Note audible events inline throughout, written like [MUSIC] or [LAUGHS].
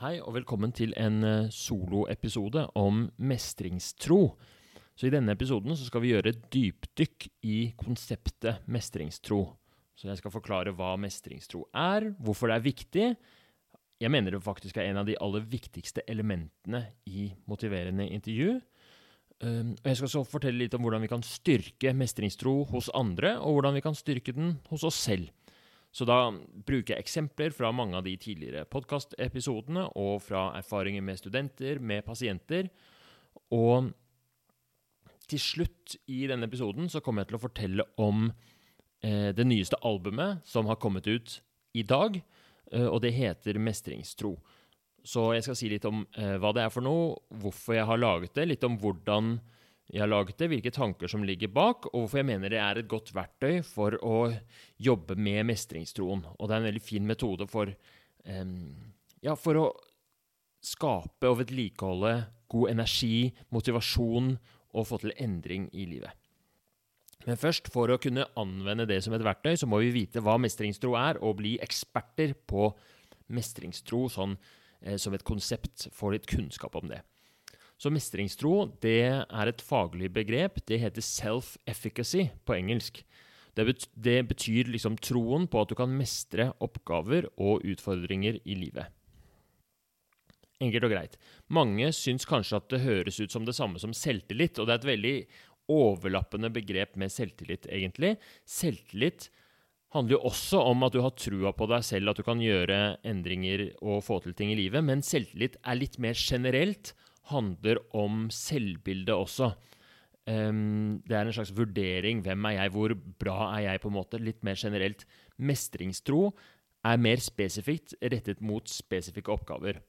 Hei og velkommen til en eh, soloepisode om mestringstro. Så I denne episoden skal vi gjøre et dypdykk i konseptet mestringstro. Så Jeg skal forklare hva mestringstro er, hvorfor det er viktig. Jeg mener det faktisk er en av de aller viktigste elementene i motiverende intervju. Og Jeg skal så fortelle litt om hvordan vi kan styrke mestringstro hos andre, og hvordan vi kan styrke den hos oss selv. Så da bruker jeg eksempler fra mange av de tidligere podkastepisodene og fra erfaringer med studenter, med pasienter. Og til slutt i denne episoden så kommer jeg til å fortelle om eh, det nyeste albumet som har kommet ut i dag, eh, og det heter Mestringstro. Så jeg skal si litt om eh, hva det er for noe, hvorfor jeg har laget det, litt om hvordan jeg har laget det, hvilke tanker som ligger bak, og hvorfor jeg mener det er et godt verktøy for å jobbe med mestringstroen. Og det er en veldig fin metode for, um, ja, for å skape og vedlikeholde god energi, motivasjon og få til endring i livet. Men først, for å kunne anvende det som et verktøy, så må vi vite hva mestringstro er, og bli eksperter på mestringstro sånn, eh, som et konsept. Få litt kunnskap om det. Så mestringstro det er et faglig begrep. Det heter self-efficacy på engelsk. Det, betyr, det betyr liksom troen på at du kan mestre oppgaver og utfordringer i livet. Enkelt og greit. Mange syns kanskje at det høres ut som det samme som selvtillit, og det er et veldig overlappende begrep med selvtillit, egentlig. Selvtillit handler jo også om at du har trua på deg selv, at du kan gjøre endringer og få til ting i livet, men selvtillit er litt mer generelt handler om selvbildet også. Um, det er en slags vurdering. Hvem er jeg? Hvor bra er jeg? på en måte, Litt mer generelt. Mestringstro er mer spesifikt rettet mot spesifikke oppgaver.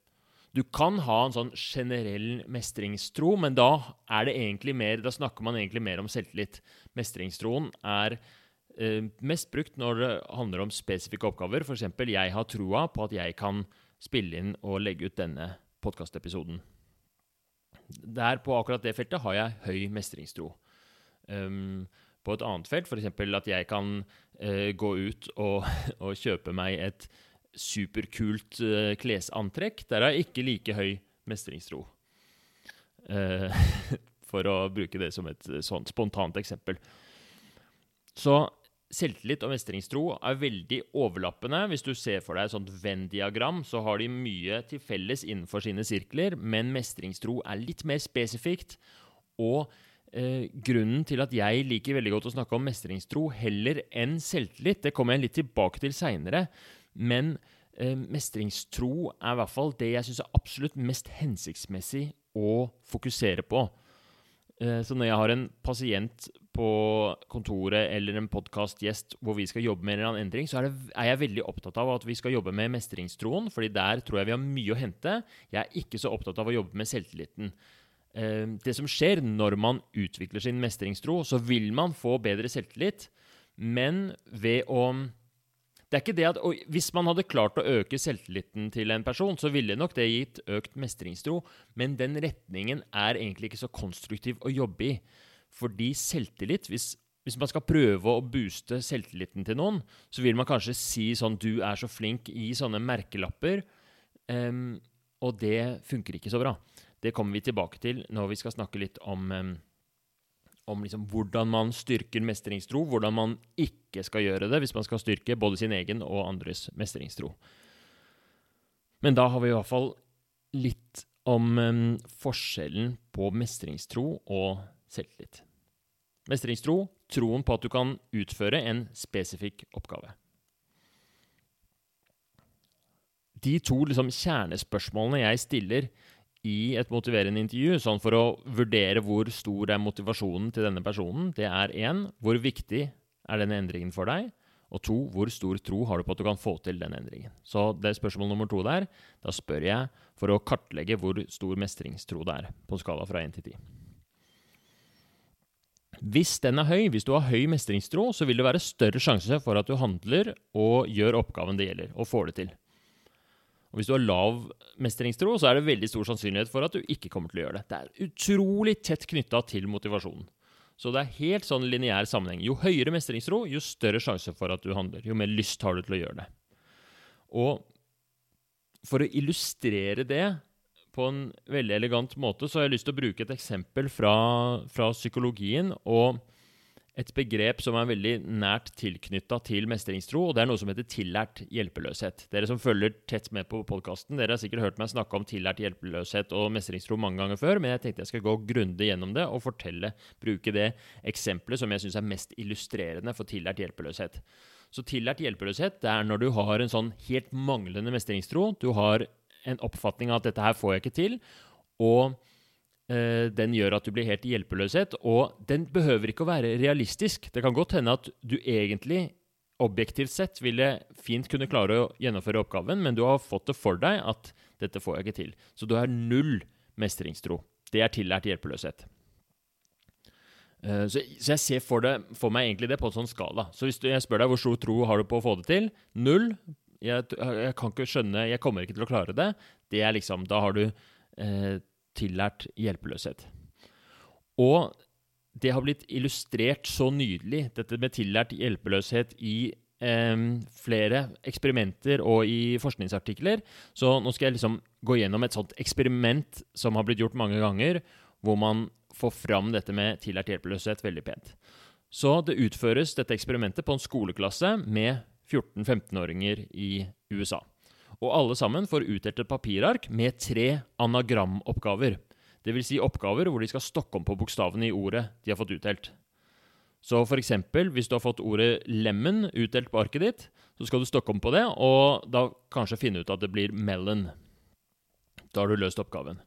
Du kan ha en sånn generell mestringstro, men da er mer, da snakker man egentlig mer om selvtillit. Mestringstroen er eh, mest brukt når det handler om spesifikke oppgaver. F.eks.: Jeg har troa på at jeg kan spille inn og legge ut denne podkastepisoden der på akkurat det feltet har jeg høy mestringstro. Um, på et annet felt, f.eks. at jeg kan uh, gå ut og, [LAUGHS] og, kjøpe meg et superkult uh, klesantrekk, der har jeg ikke like høy mestringstro. Uh, [LAUGHS] for å bruke det som et sånt spontant eksempel. Så selvtillit og mestringstro er veldig overlappende. Hvis du ser for deg et sånt Venn-diagram, så har de mye til felles innenfor sine sirkler, men mestringstro er litt mer spesifikt. Og eh, grunnen til at jeg liker veldig godt å snakke om mestringstro heller enn selvtillit, det kommer jeg litt tilbake til seinere, men eh, mestringstro er i hvert fall det jeg syns er absolutt mest hensiktsmessig å fokusere på. Eh, så når jeg har en pasient på kontoret eller en podkastgjest hvor vi skal jobbe med en eller annen endring, så er, det, er, jeg veldig opptatt av at vi skal jobbe med mestringstroen, fordi der tror jeg vi har mye å hente. Jeg er ikke så opptatt av å jobbe med selvtilliten. Eh, det som skjer når man utvikler sin mestringstro, så vil man få bedre selvtillit, men ved å det er ikke det at, Hvis man hadde klart å øke selvtilliten til en person, så ville nok det gitt økt mestringstro, men den retningen er egentlig ikke så konstruktiv å jobbe i. Fordi selvtillit hvis, hvis man skal prøve å booste selvtilliten til noen, så vil man kanskje si sånn 'Du er så flink' i sånne merkelapper. Um, og det funker ikke så bra. Det kommer vi tilbake til når vi skal snakke litt om um, om liksom hvordan man styrker mestringstro, hvordan man ikke skal gjøre det hvis man skal styrke både sin egen og andres mestringstro. Men da har vi i hvert fall litt om um, forskjellen på mestringstro og selvtillit. Mestringstro troen på at du kan utføre en spesifikk oppgave. De to liksom, kjernespørsmålene jeg stiller i et motiverende intervju, sånn for å vurdere hvor stor er motivasjonen til denne personen, det er én hvor viktig er denne endringen for deg? Og to, hvor stor tro har du på at du kan få til den endringen? Så det er spørsmål nummer to der. Da spør jeg for å kartlegge hvor stor mestringstro det er, på en skala fra én til ti. Hvis den er høy, hvis du har høy mestringstro, så vil det være større sjanse for at du handler og gjør oppgaven det gjelder, og får det til. Og Hvis du har lav mestringstro, så er det veldig stor sannsynlighet for at du ikke kommer til å gjøre det. Det er utrolig tett knytta til motivasjonen. Så det er helt sånn lineær sammenheng. Jo høyere mestringstro, jo større sjanse for at du handler. Jo mer lyst har du til å gjøre det. Og for å illustrere det på en veldig elegant måte, så har jeg lyst til å bruke et eksempel fra, fra psykologien. og et begrep som er veldig nært tilknytta til mestringstro, og det er noe som heter tillært hjelpeløshet. Dere som følger tett med på podkasten, dere har sikkert hørt meg snakke om tillært hjelpeløshet og mestringstro mange ganger før, men jeg tenkte jeg skal gå grundig gjennom det og fortelle, bruke det eksempelet som jeg syns er mest illustrerende for tillært hjelpeløshet. Så tillært hjelpeløshet det er når du har en sånn helt manglende mestringstro. Du har en oppfatning av at dette her får jeg ikke til. Og eh, den gjør at du blir helt i hjelpeløshet. Og den behøver ikke å være realistisk. Det kan godt hende at du egentlig objektivt sett ville fint kunne klare å gjennomføre oppgaven, men du har fått det for deg at dette får jeg ikke til. Så du har null mestringstro. Det er tillært hjelpeløshet. Uh, så, så, jeg ser for, det, for, meg egentlig det på en sånn skala. Så hvis du, jeg spør deg hvor stor tro har du på å få det til, null jeg, jeg, kan ikke skjønne Jeg kommer ikke til å klare det. Det er liksom Da har du eh, tillært hjelpeløshet. Og det har blitt illustrert så nydelig, dette med tillært hjelpeløshet, i eh, flere eksperimenter og i forskningsartikler. Så nå skal jeg liksom gå gjennom et sånt eksperiment som har blitt gjort mange ganger, hvor man får fram dette med tillært hjelpeløshet veldig pent. Så det utføres dette eksperimentet på en skoleklasse med 14-15-åringer i USA. Og alle sammen får utdelt et papirark med tre anagramoppgaver. Dvs. Si oppgaver hvor de skal stokke om på bokstavene i ordet de har fått utdelt. Så for eksempel, hvis du har fått ordet 'lemon' utdelt på arket ditt, så skal du stokke om på det, og da kanskje finne ut at det blir 'melon'. Da har du løst oppgaven.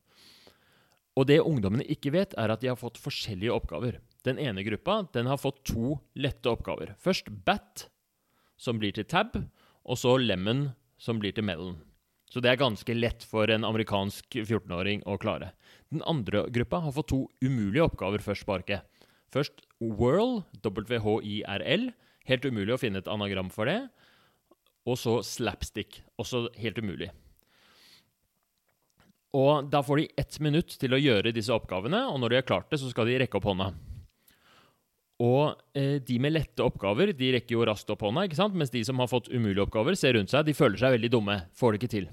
Og det ungdommene ikke vet, er at de har fått forskjellige oppgaver. Den ene gruppa den har fått to lette oppgaver. Først bat, som blir til tab, og så lemon, som blir til melon. Så det er ganske lett for en amerikansk 14-åring å klare. Den andre gruppa har fått to umulige oppgaver først på arket. Først whirl, W-H-I-R-L. Helt umulig å finne et anagram for det. Og så slapstick, også helt umulig. Og Da får de ett minutt til å gjøre disse oppgavene, og når de har klart det, så skal de rekke opp hånda. Og eh, de med lette oppgaver de rekker jo raskt opp hånda, ikke sant? mens de som har fått umulige oppgaver, ser rundt seg, de føler seg veldig dumme. Får det ikke til.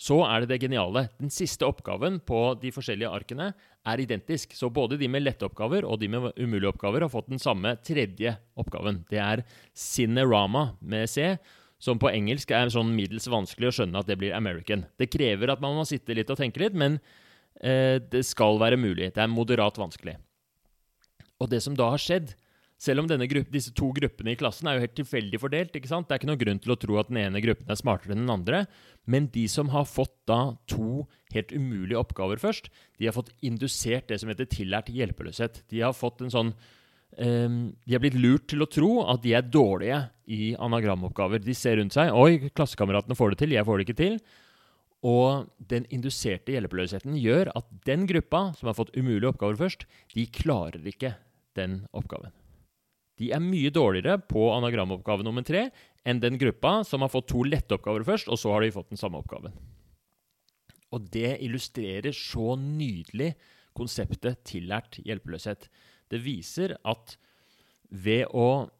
Så er det det geniale. Den siste oppgaven på de forskjellige arkene er identisk. Så både de med lette oppgaver og de med umulige oppgaver har fått den samme tredje oppgaven. Det er Cinerama med C, som på engelsk er sånn middels vanskelig å skjønne at det blir American. Det krever at man må sitte litt og tenke litt, men eh, det skal være mulig. Det er moderat vanskelig. Og det som da har skjedd, selv om gruppe, disse to gruppene i klassen er jo helt tilfeldig fordelt, det er ikke noen grunn til å tro at den ene gruppen er smartere enn den andre, men de som har fått da to helt umulige oppgaver først, de har fått indusert det som heter tillært hjelpeløshet. De har fått en sånn um, De har blitt lurt til å tro at de er dårlige i anagramoppgaver. De ser rundt seg 'Oi, klassekameratene får det til, jeg får det ikke til'. Og den induserte hjelpeløsheten gjør at den gruppa som har fått umulige oppgaver først, de klarer ikke den oppgaven. De er mye dårligere på anagramoppgave nummer tre enn den gruppa som har fått to lette oppgaver først, og så har de fått den samme oppgaven. Og det illustrerer så nydelig konseptet tillært hjelpeløshet. Det viser at ved å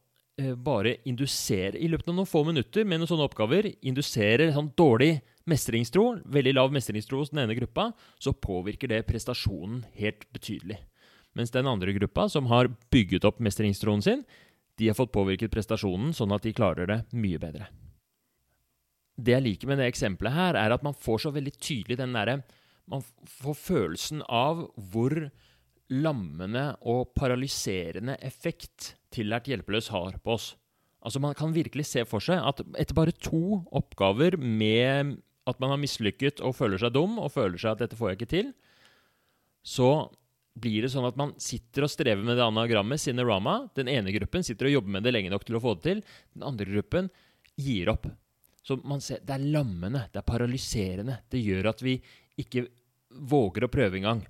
eh, bare indusere i løpet av noen få minutter med noen sånne oppgaver, indusere sånn dårlig mestringstro, veldig lav mestringstro hos den ene gruppa, så påvirker det prestasjonen helt betydelig. Mens den andre gruppa, som har bygget opp mestringstroen sin, de har fått påvirket prestasjonen sånn at de klarer det mye bedre. Det jeg liker med det eksempelet her, er at man får så veldig tydelig den derre Man får følelsen av hvor lammende og paralyserende effekt tillært hjelpeløs har på oss. Altså Man kan virkelig se for seg at etter bare to oppgaver med at man har mislykket og føler seg dum og føler seg at 'dette får jeg ikke til', så blir det sånn at man sitter og strever med det anagrammet, Cinerama. Den ene gruppen sitter og jobber med det lenge nok til å få det til. Den andre gruppen gir opp. Så man ser, Det er lammende, det er paralyserende. Det gjør at vi ikke våger å prøve engang.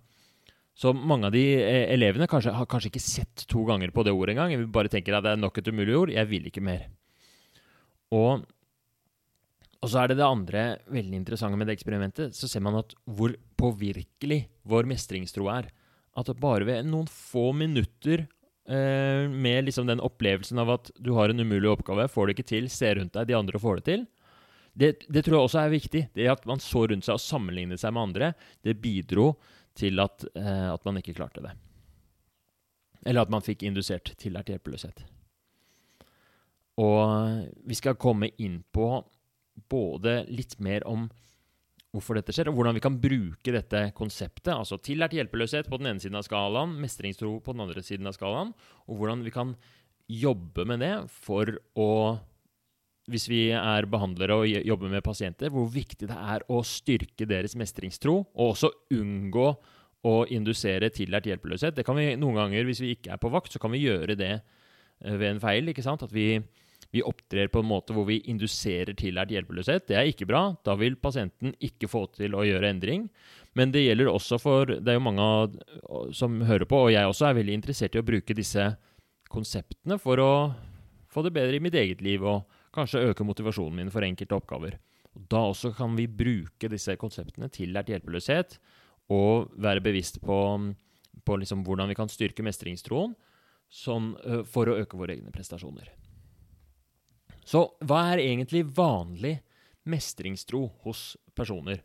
Så mange av de eh, elevene kanskje, har kanskje ikke sett to ganger på det ordet engang. Vi bare tenker at det er nok et umulig ord. Jeg vil ikke mer. Og, og så er det det andre veldig interessante med det eksperimentet. Så ser man at hvor påvirkelig vår mestringstro er at bare ved noen få minutter eh, med liksom den opplevelsen av at du har en umulig oppgave, får det ikke til, ser rundt deg, de andre får det til, Det, det, tror jeg også er viktig. Det at man så rundt seg og sammenlignet seg med andre, det bidro til at, eh, at man ikke klarte det. Eller at man fikk indusert tillært hjelpeløshet. Og vi skal komme inn på både litt mer om hvorfor dette skjer, og hvordan vi kan bruke dette konseptet, altså tillært hjelpeløshet på den ene siden av skalaen, mestringstro på den andre siden av skalaen, og hvordan vi kan jobbe med det for å hvis vi er behandlere og jobber med pasienter, hvor viktig det er å styrke deres mestringstro, og også unngå å indusere tillært hjelpeløshet. Det kan vi noen ganger, Hvis vi ikke er på vakt, så kan vi gjøre det eh, ved en feil. ikke sant? At vi, vi opptrer på en måte hvor vi induserer tillært hjelpeløshet. Det er ikke bra. Da vil pasienten ikke få til å gjøre endring. Men det gjelder også for Det er jo mange som hører på, og jeg også er veldig interessert i å bruke disse konseptene for å få det bedre i mitt eget liv. og Kanskje øke motivasjonen min for enkelte oppgaver. Og da også kan vi bruke disse konseptene til lært hjelpeløshet, og være bevisst på, på liksom hvordan vi kan styrke mestringstroen sånn, for å øke våre egne prestasjoner. Så hva er egentlig vanlig mestringstro hos personer?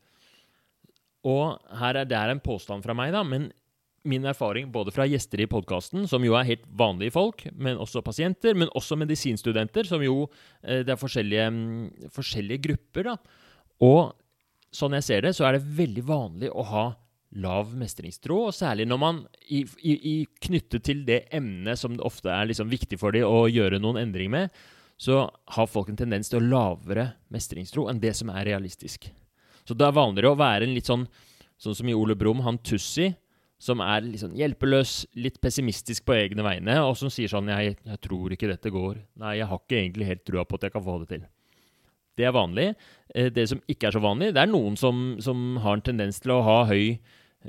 Og her er det en påstand fra meg, da, men min erfaring både fra gjester i podkasten, som jo er helt vanlige folk, men også pasienter, men også medisinstudenter, som jo eh, Det er forskjellige, mm, forskjellige grupper, da. Og sånn jeg ser det, så er det veldig vanlig å ha lav mestringstro, og særlig når man i, i, i knyttet til det emnet som ofte er liksom viktig for dem å gjøre noen endring med, så har folk en tendens til å lavere mestringstro enn det som er realistisk. Så det er vanligere å være en litt sånn Sånn som i Ole Brumm, han Tussi, som er litt sånn hjelpeløs, litt pessimistisk på egne vegne, og som sier sånn jeg, 'Jeg tror ikke dette går. Nei, jeg har ikke egentlig helt trua på at jeg kan få det til.' Det er vanlig. Eh, det som ikke er så vanlig, det er noen som, som har en tendens til å ha høy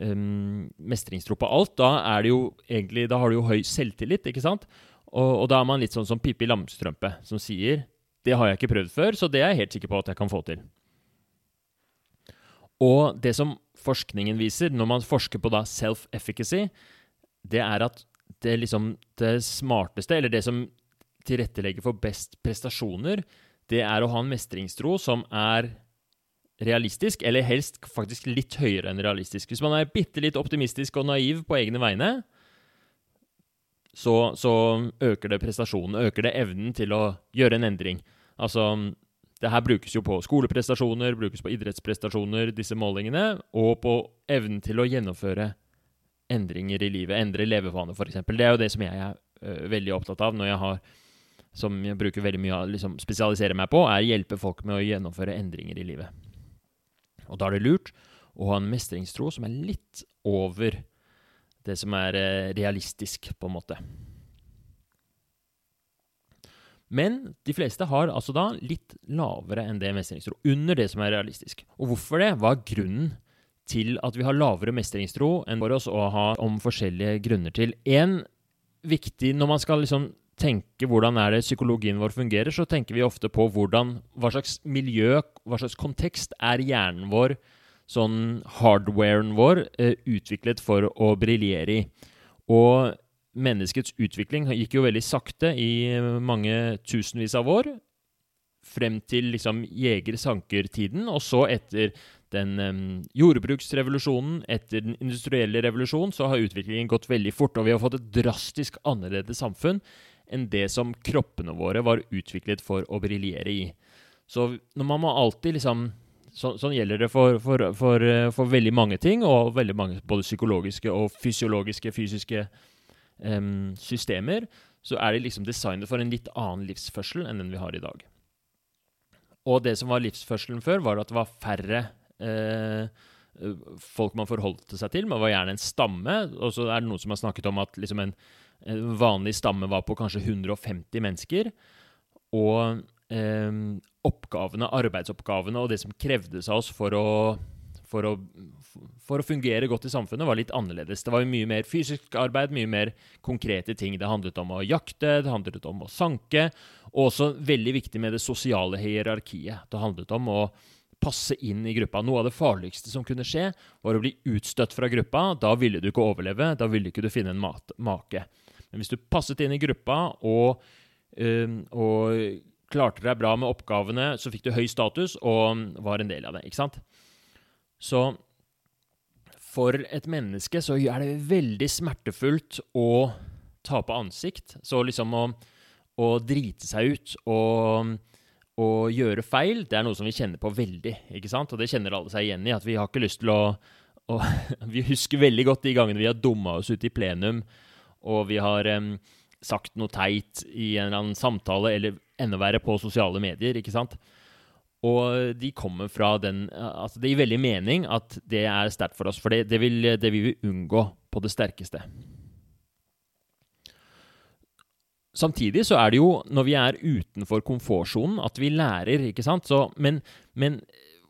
um, mestringstro på alt. Da, er det jo egentlig, da har du jo høy selvtillit, ikke sant? Og, og da er man litt sånn som Pippi Lamstrømpe, som sier 'Det har jeg ikke prøvd før, så det er jeg helt sikker på at jeg kan få til'. Og det som forskningen viser, når man forsker på self-efficacy, det er at det, liksom, det smarteste, eller det som tilrettelegger for best prestasjoner, det er å ha en mestringstro som er realistisk, eller helst faktisk litt høyere enn realistisk. Hvis man er bitte litt optimistisk og naiv på egne vegne, så, så øker det prestasjonen, øker det evnen til å gjøre en endring. Altså, det her brukes jo på skoleprestasjoner, brukes på idrettsprestasjoner, disse målingene, og på evnen til å gjennomføre endringer i livet, endre levevaner f.eks. Det er jo det som jeg er uh, veldig opptatt av når jeg har som jeg bruker veldig mye av liksom, spesialisere meg på, er å hjelpe folk med å gjennomføre endringer i livet. Og da er det lurt å ha en mestringstro som er litt over det som er uh, realistisk, på en måte. Men de fleste har altså da litt lavere enn det mestringstro. Under det som er realistisk. Og hvorfor det? Hva er grunnen til at vi har lavere mestringstro enn for oss å ha om forskjellige grunner til? En viktig Når man skal liksom tenke hvordan er det psykologien vår fungerer, så tenker vi ofte på hvordan, hva slags miljø, hva slags kontekst er hjernen vår, sånn hardwaren vår, eh, utviklet for å briljere i. Og menneskets utvikling gikk jo veldig sakte i mange tusenvis av år. Frem til liksom jeger-sanker-tiden, og så etter den um, jordbruksrevolusjonen, etter den industrielle revolusjonen, så har utviklingen gått veldig fort, og vi har fått et drastisk annerledes samfunn enn det som kroppene våre var utviklet for å briljere i. Så når man må alltid liksom så, sånn gjelder det for, for, for, eh, for, veldig mange ting, og veldig mange både psykologiske og fysiologiske, fysiske um, systemer, så er de liksom designet for en litt annen livsførsel enn den vi har i dag. Og det som var livsførselen før, var at det var færre eh, folk man forholdt seg til. Man var gjerne en stamme. Og så er det noen som har snakket om at liksom en, en vanlig stamme var på kanskje 150 mennesker. Og oppgavene, arbeidsoppgavene og det som krevdes av oss for å for å, for å, fungere godt i samfunnet, var litt annerledes. Det var mye mer fysisk arbeid, mye mer konkrete ting. Det handlet om å jakte, det handlet om å sanke, og også veldig viktig med det sosiale hierarkiet. Det handlet om å passe inn i gruppa. Noe av det farligste som kunne skje, var å bli utstøtt fra gruppa. Da ville du ikke overleve, da ville ikke du finne en mat, make. Men hvis du passet inn i gruppa og, øh, og klarte deg bra med oppgavene, så fikk du høy status og var en del av det. ikke sant? Så for et menneske så er det veldig smertefullt å tape ansikt. Så liksom å, å drite seg ut og, og, gjøre feil, det er noe som vi kjenner på veldig. ikke sant? Og det kjenner alle seg igjen i. At vi har ikke lyst til å å [LAUGHS] Vi husker veldig godt de gangene vi har dumma oss ut i plenum, og vi har um, sagt noe teit i en eller annen samtale, eller enda verre på sosiale medier. ikke sant? Og de kommer fra den altså Det gir veldig mening at det er sterkt for oss, for det, det, vil, det vil vi unngå på det sterkeste. Samtidig så er det jo når vi er utenfor komfortsonen, at vi lærer, ikke sant? Så, men, men,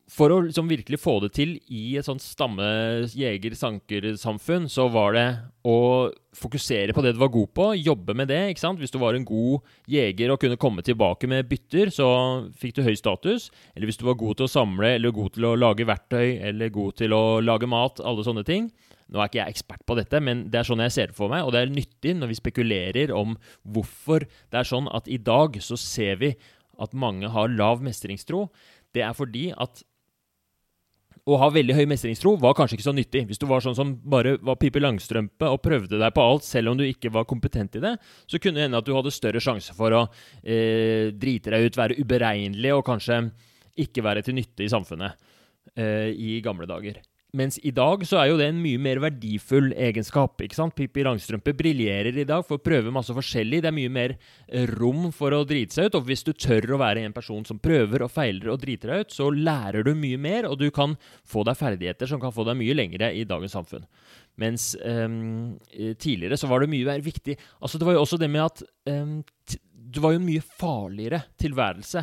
for å liksom virkelig få det til i et sånt stamme-jeger-sanker-samfunn, så var det å fokusere på det du var god på, jobbe med det. ikke sant? Hvis du var en god jeger og kunne komme tilbake med bytter, så fikk du høy status. Eller hvis du var god til å samle, eller god til å lage verktøy, eller god til å lage mat, alle sånne ting, nå er ikke jeg ekspert på dette, men det er sånn jeg ser det for meg, og det er nyttig når vi spekulerer om hvorfor det er sånn at i dag så ser vi at mange har lav mestringstro. Det er fordi at å ha veldig høy mestringstro var kanskje ikke så nyttig. Hvis du var sånn som bare var Pippi Langstrømpe og prøvde deg på alt selv om du ikke var kompetent i det, så kunne det hende at du hadde større sjanse for å eh, drite deg ut, være uberegnelig og kanskje ikke være til nytte i samfunnet eh, i gamle dager. Mens i dag så er jo det en mye mer verdifull egenskap. ikke sant? Pippi Langstrømpe briljerer i dag for å prøve masse forskjellig. Det er mye mer eh, rom for å drite seg ut. Og hvis du tør å være en person som prøver og feiler og driter deg ut, så lærer du mye mer, og du kan få deg ferdigheter som kan få deg mye lengre i dagens samfunn. Mens um, tidligere så var det mye mer viktig Altså Det var jo også det med at um, det var jo en mye farligere tilværelse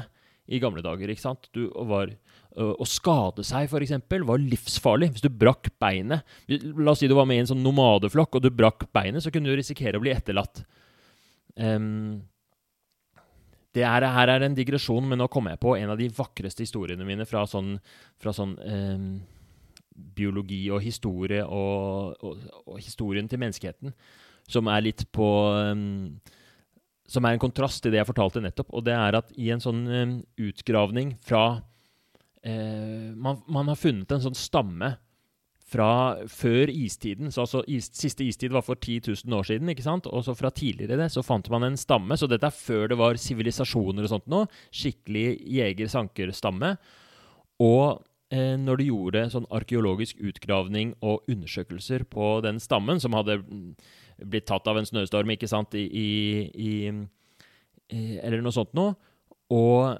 i gamle dager. ikke sant? Du var å skade seg, f.eks., var livsfarlig. Hvis du brakk beinet La oss si du var med i en sånn nomadeflokk, og du brakk beinet, så kunne du risikere å bli etterlatt. Um, det er, her er en digresjon, men nå kommer jeg på en av de vakreste historiene mine fra sånn, fra sånn um, biologi og historie og, og, og, historien til menneskeheten, som er litt på um, Som er en kontrast til det jeg fortalte nettopp. Og det er at i en sånn utgravning fra eh, man, man, har funnet en sånn stamme fra før istiden. så altså is, Siste istid var for 10 000 år siden. ikke sant? Og så fra tidligere det, så fant man en stamme. Så dette er før det var sivilisasjoner og sånt nå. Skikkelig jeger-sanker-stamme. Og eh, når de gjorde sånn arkeologisk utgravning og undersøkelser på den stammen, som hadde blitt tatt av en snøstorm, ikke sant, i, i, i Eller noe sånt noe. Og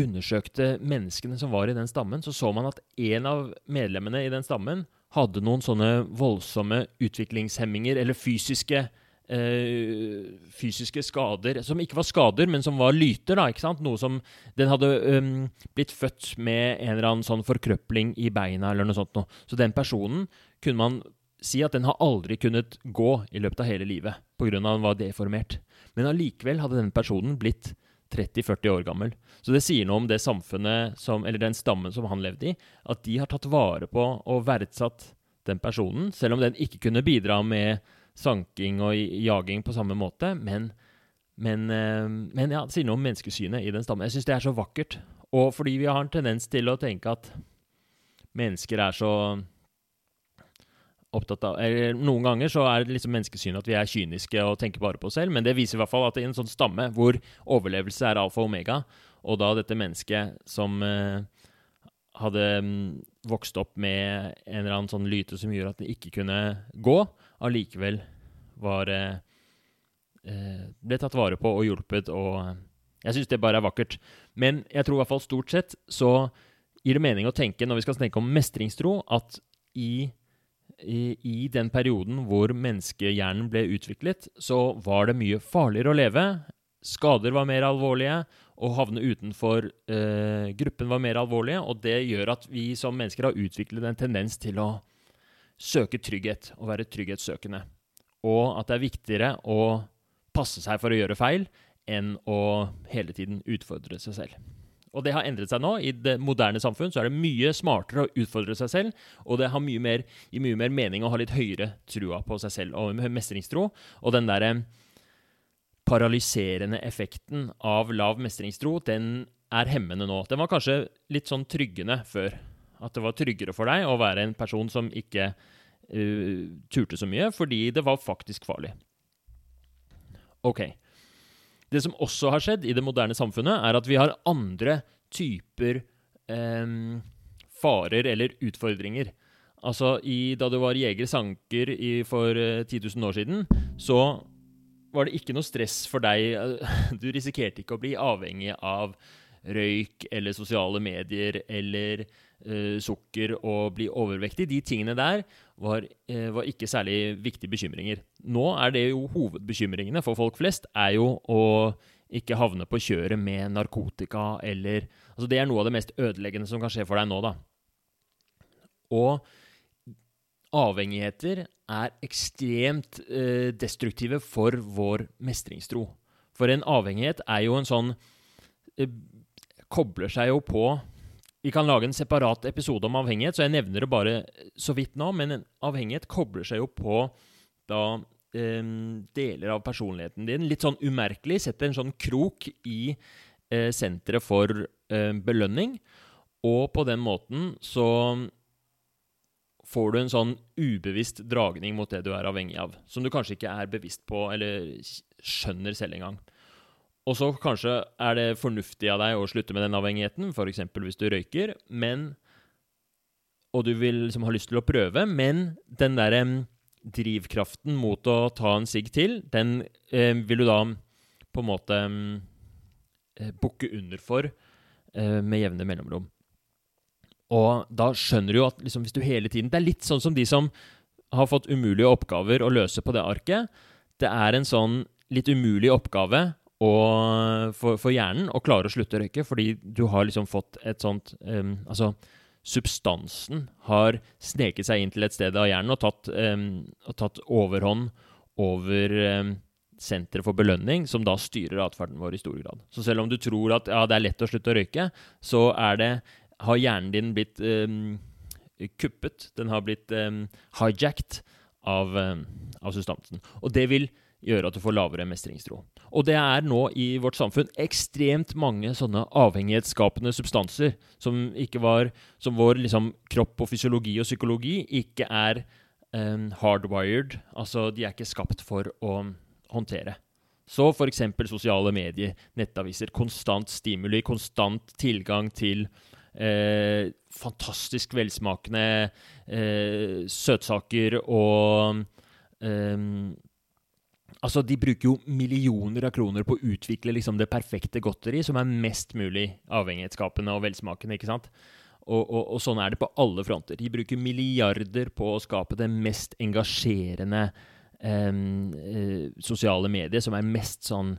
undersøkte menneskene som var i den stammen, så så man at en av medlemmene i den stammen hadde noen sånne voldsomme utviklingshemminger, eller fysiske, Uh, fysiske skader Som ikke var skader, men som var lyter. da, ikke sant? Noe som Den hadde um, blitt født med en eller annen sånn forkrøpling i beina, eller noe sånt noe. Så den personen kunne man si at den har aldri kunnet gå i løpet av hele livet pga. at den var deformert. Men allikevel hadde den personen blitt 30-40 år gammel. Så det sier noe om det samfunnet, som, eller den stammen som han levde i, at de har tatt vare på og verdsatt den personen, selv om den ikke kunne bidra med sanking og jaging på samme måte. Men, men, eh, men ja, det sier noe om menneskesynet i den stammen. Jeg syns det er så vakkert. Og fordi vi har en tendens til å tenke at mennesker er så opptatt av eller Noen ganger så er det liksom menneskesynet at vi er kyniske og tenker bare på oss selv, men det viser i hvert fall at i en sånn stamme hvor overlevelse er alfa og omega, og da dette mennesket som eh, hadde mm, vokst opp med en eller annen sånn lyte som gjorde at det ikke kunne gå, allikevel var eh, eh Ble tatt vare på og hjulpet, og jeg syns det bare er vakkert. Men jeg tror i hvert fall stort sett så gir det mening å tenke, når vi skal snakke om mestringstro, at i i, den perioden hvor menneskehjernen ble utviklet, så var det mye farligere å leve. Skader var mer alvorlige, å havne utenfor eh, gruppen var mer alvorlige. Og det gjør at vi som mennesker har utviklet en tendens til å søke trygghet og være trygghetssøkende. Og at det er viktigere å passe seg for å gjøre feil enn å hele tiden utfordre seg selv. Og det har endret seg nå. I det moderne samfunn så er det mye smartere å utfordre seg selv, og det mye mer, gir mye mer mening å ha litt høyere trua på seg selv og mestringstro. Og den derre paralyserende effekten av lav mestringstro, den er hemmende nå. Den var kanskje litt sånn tryggende før. At det var tryggere for deg å være en person som ikke uh, turte så mye, fordi det var faktisk farlig. Ok. Det som også har skjedd i det moderne samfunnet, er at vi har andre typer eh, farer eller utfordringer. Altså, i, Da det var jeger-sanker for eh, 10 000 år siden, så var det ikke noe stress for deg. [LAUGHS] Du risikerte ikke å bli avhengig av røyk eller sosiale medier eller uh, sukker og bli overvektig. De tingene der var, uh, var, ikke særlig viktige bekymringer. Nå er det jo hovedbekymringene for folk flest er jo å ikke havne på kjøret med narkotika eller Altså, det er noe av det mest ødeleggende som kan skje for deg nå, da. Og avhengigheter er ekstremt uh, destruktive for vår mestringstro. For en avhengighet er jo en sånn kobler seg jo på Vi kan lage en separat episode om avhengighet, så jeg nevner det bare så vidt nå. Men en avhengighet kobler seg jo på da eh, deler av personligheten din. Litt sånn umerkelig. Setter en sånn krok i eh, senteret for eh, belønning. Og på den måten så får du en sånn ubevisst dragning mot det du er avhengig av. Som du kanskje ikke er bevisst på eller skjønner selv engang. Og så kanskje er det fornuftig av deg å slutte med den avhengigheten, f.eks. hvis du røyker, men Og du vil liksom ha lyst til å prøve, men den derre drivkraften mot å ta en sigg til, den eh, vil du da på en måte eh, bukke under for eh, med jevne mellomrom. Og da skjønner du jo at liksom, hvis du hele tiden Det er litt sånn som de som har fått umulige oppgaver å løse på det arket. Det er en sånn litt umulig oppgave og for, for, hjernen å klare å slutte å røyke, fordi du har liksom fått et sånt um, Altså, substansen har sneket seg inn til et sted av hjernen og tatt, um, og tatt overhånd over um, senteret for belønning, som da styrer atferden vår i stor grad. Så selv om du tror at ja, det er lett å slutte å røyke, så er det, har hjernen din blitt kuppet. Den har blitt hijacked av, av substansen. Og det vil gjøre at du får lavere mestringstro. Og det er nå i vårt samfunn ekstremt mange sånne avhengighetsskapende substanser som ikke var Som vår liksom, kropp og fysiologi og psykologi ikke er um, hardwired. Altså, de er ikke skapt for å håndtere. Så f.eks. sosiale medier, nettaviser. Konstant stimuli, konstant tilgang til eh, fantastisk velsmakende eh, søtsaker og eh, Altså, De bruker jo millioner av kroner på å utvikle liksom, det perfekte godteri som er mest mulig avhengighetsskapende og velsmakende. ikke sant? Og, og, og, sånn er det på alle fronter. De bruker milliarder på å skape det mest engasjerende eh, sosiale mediet, som er mest sånn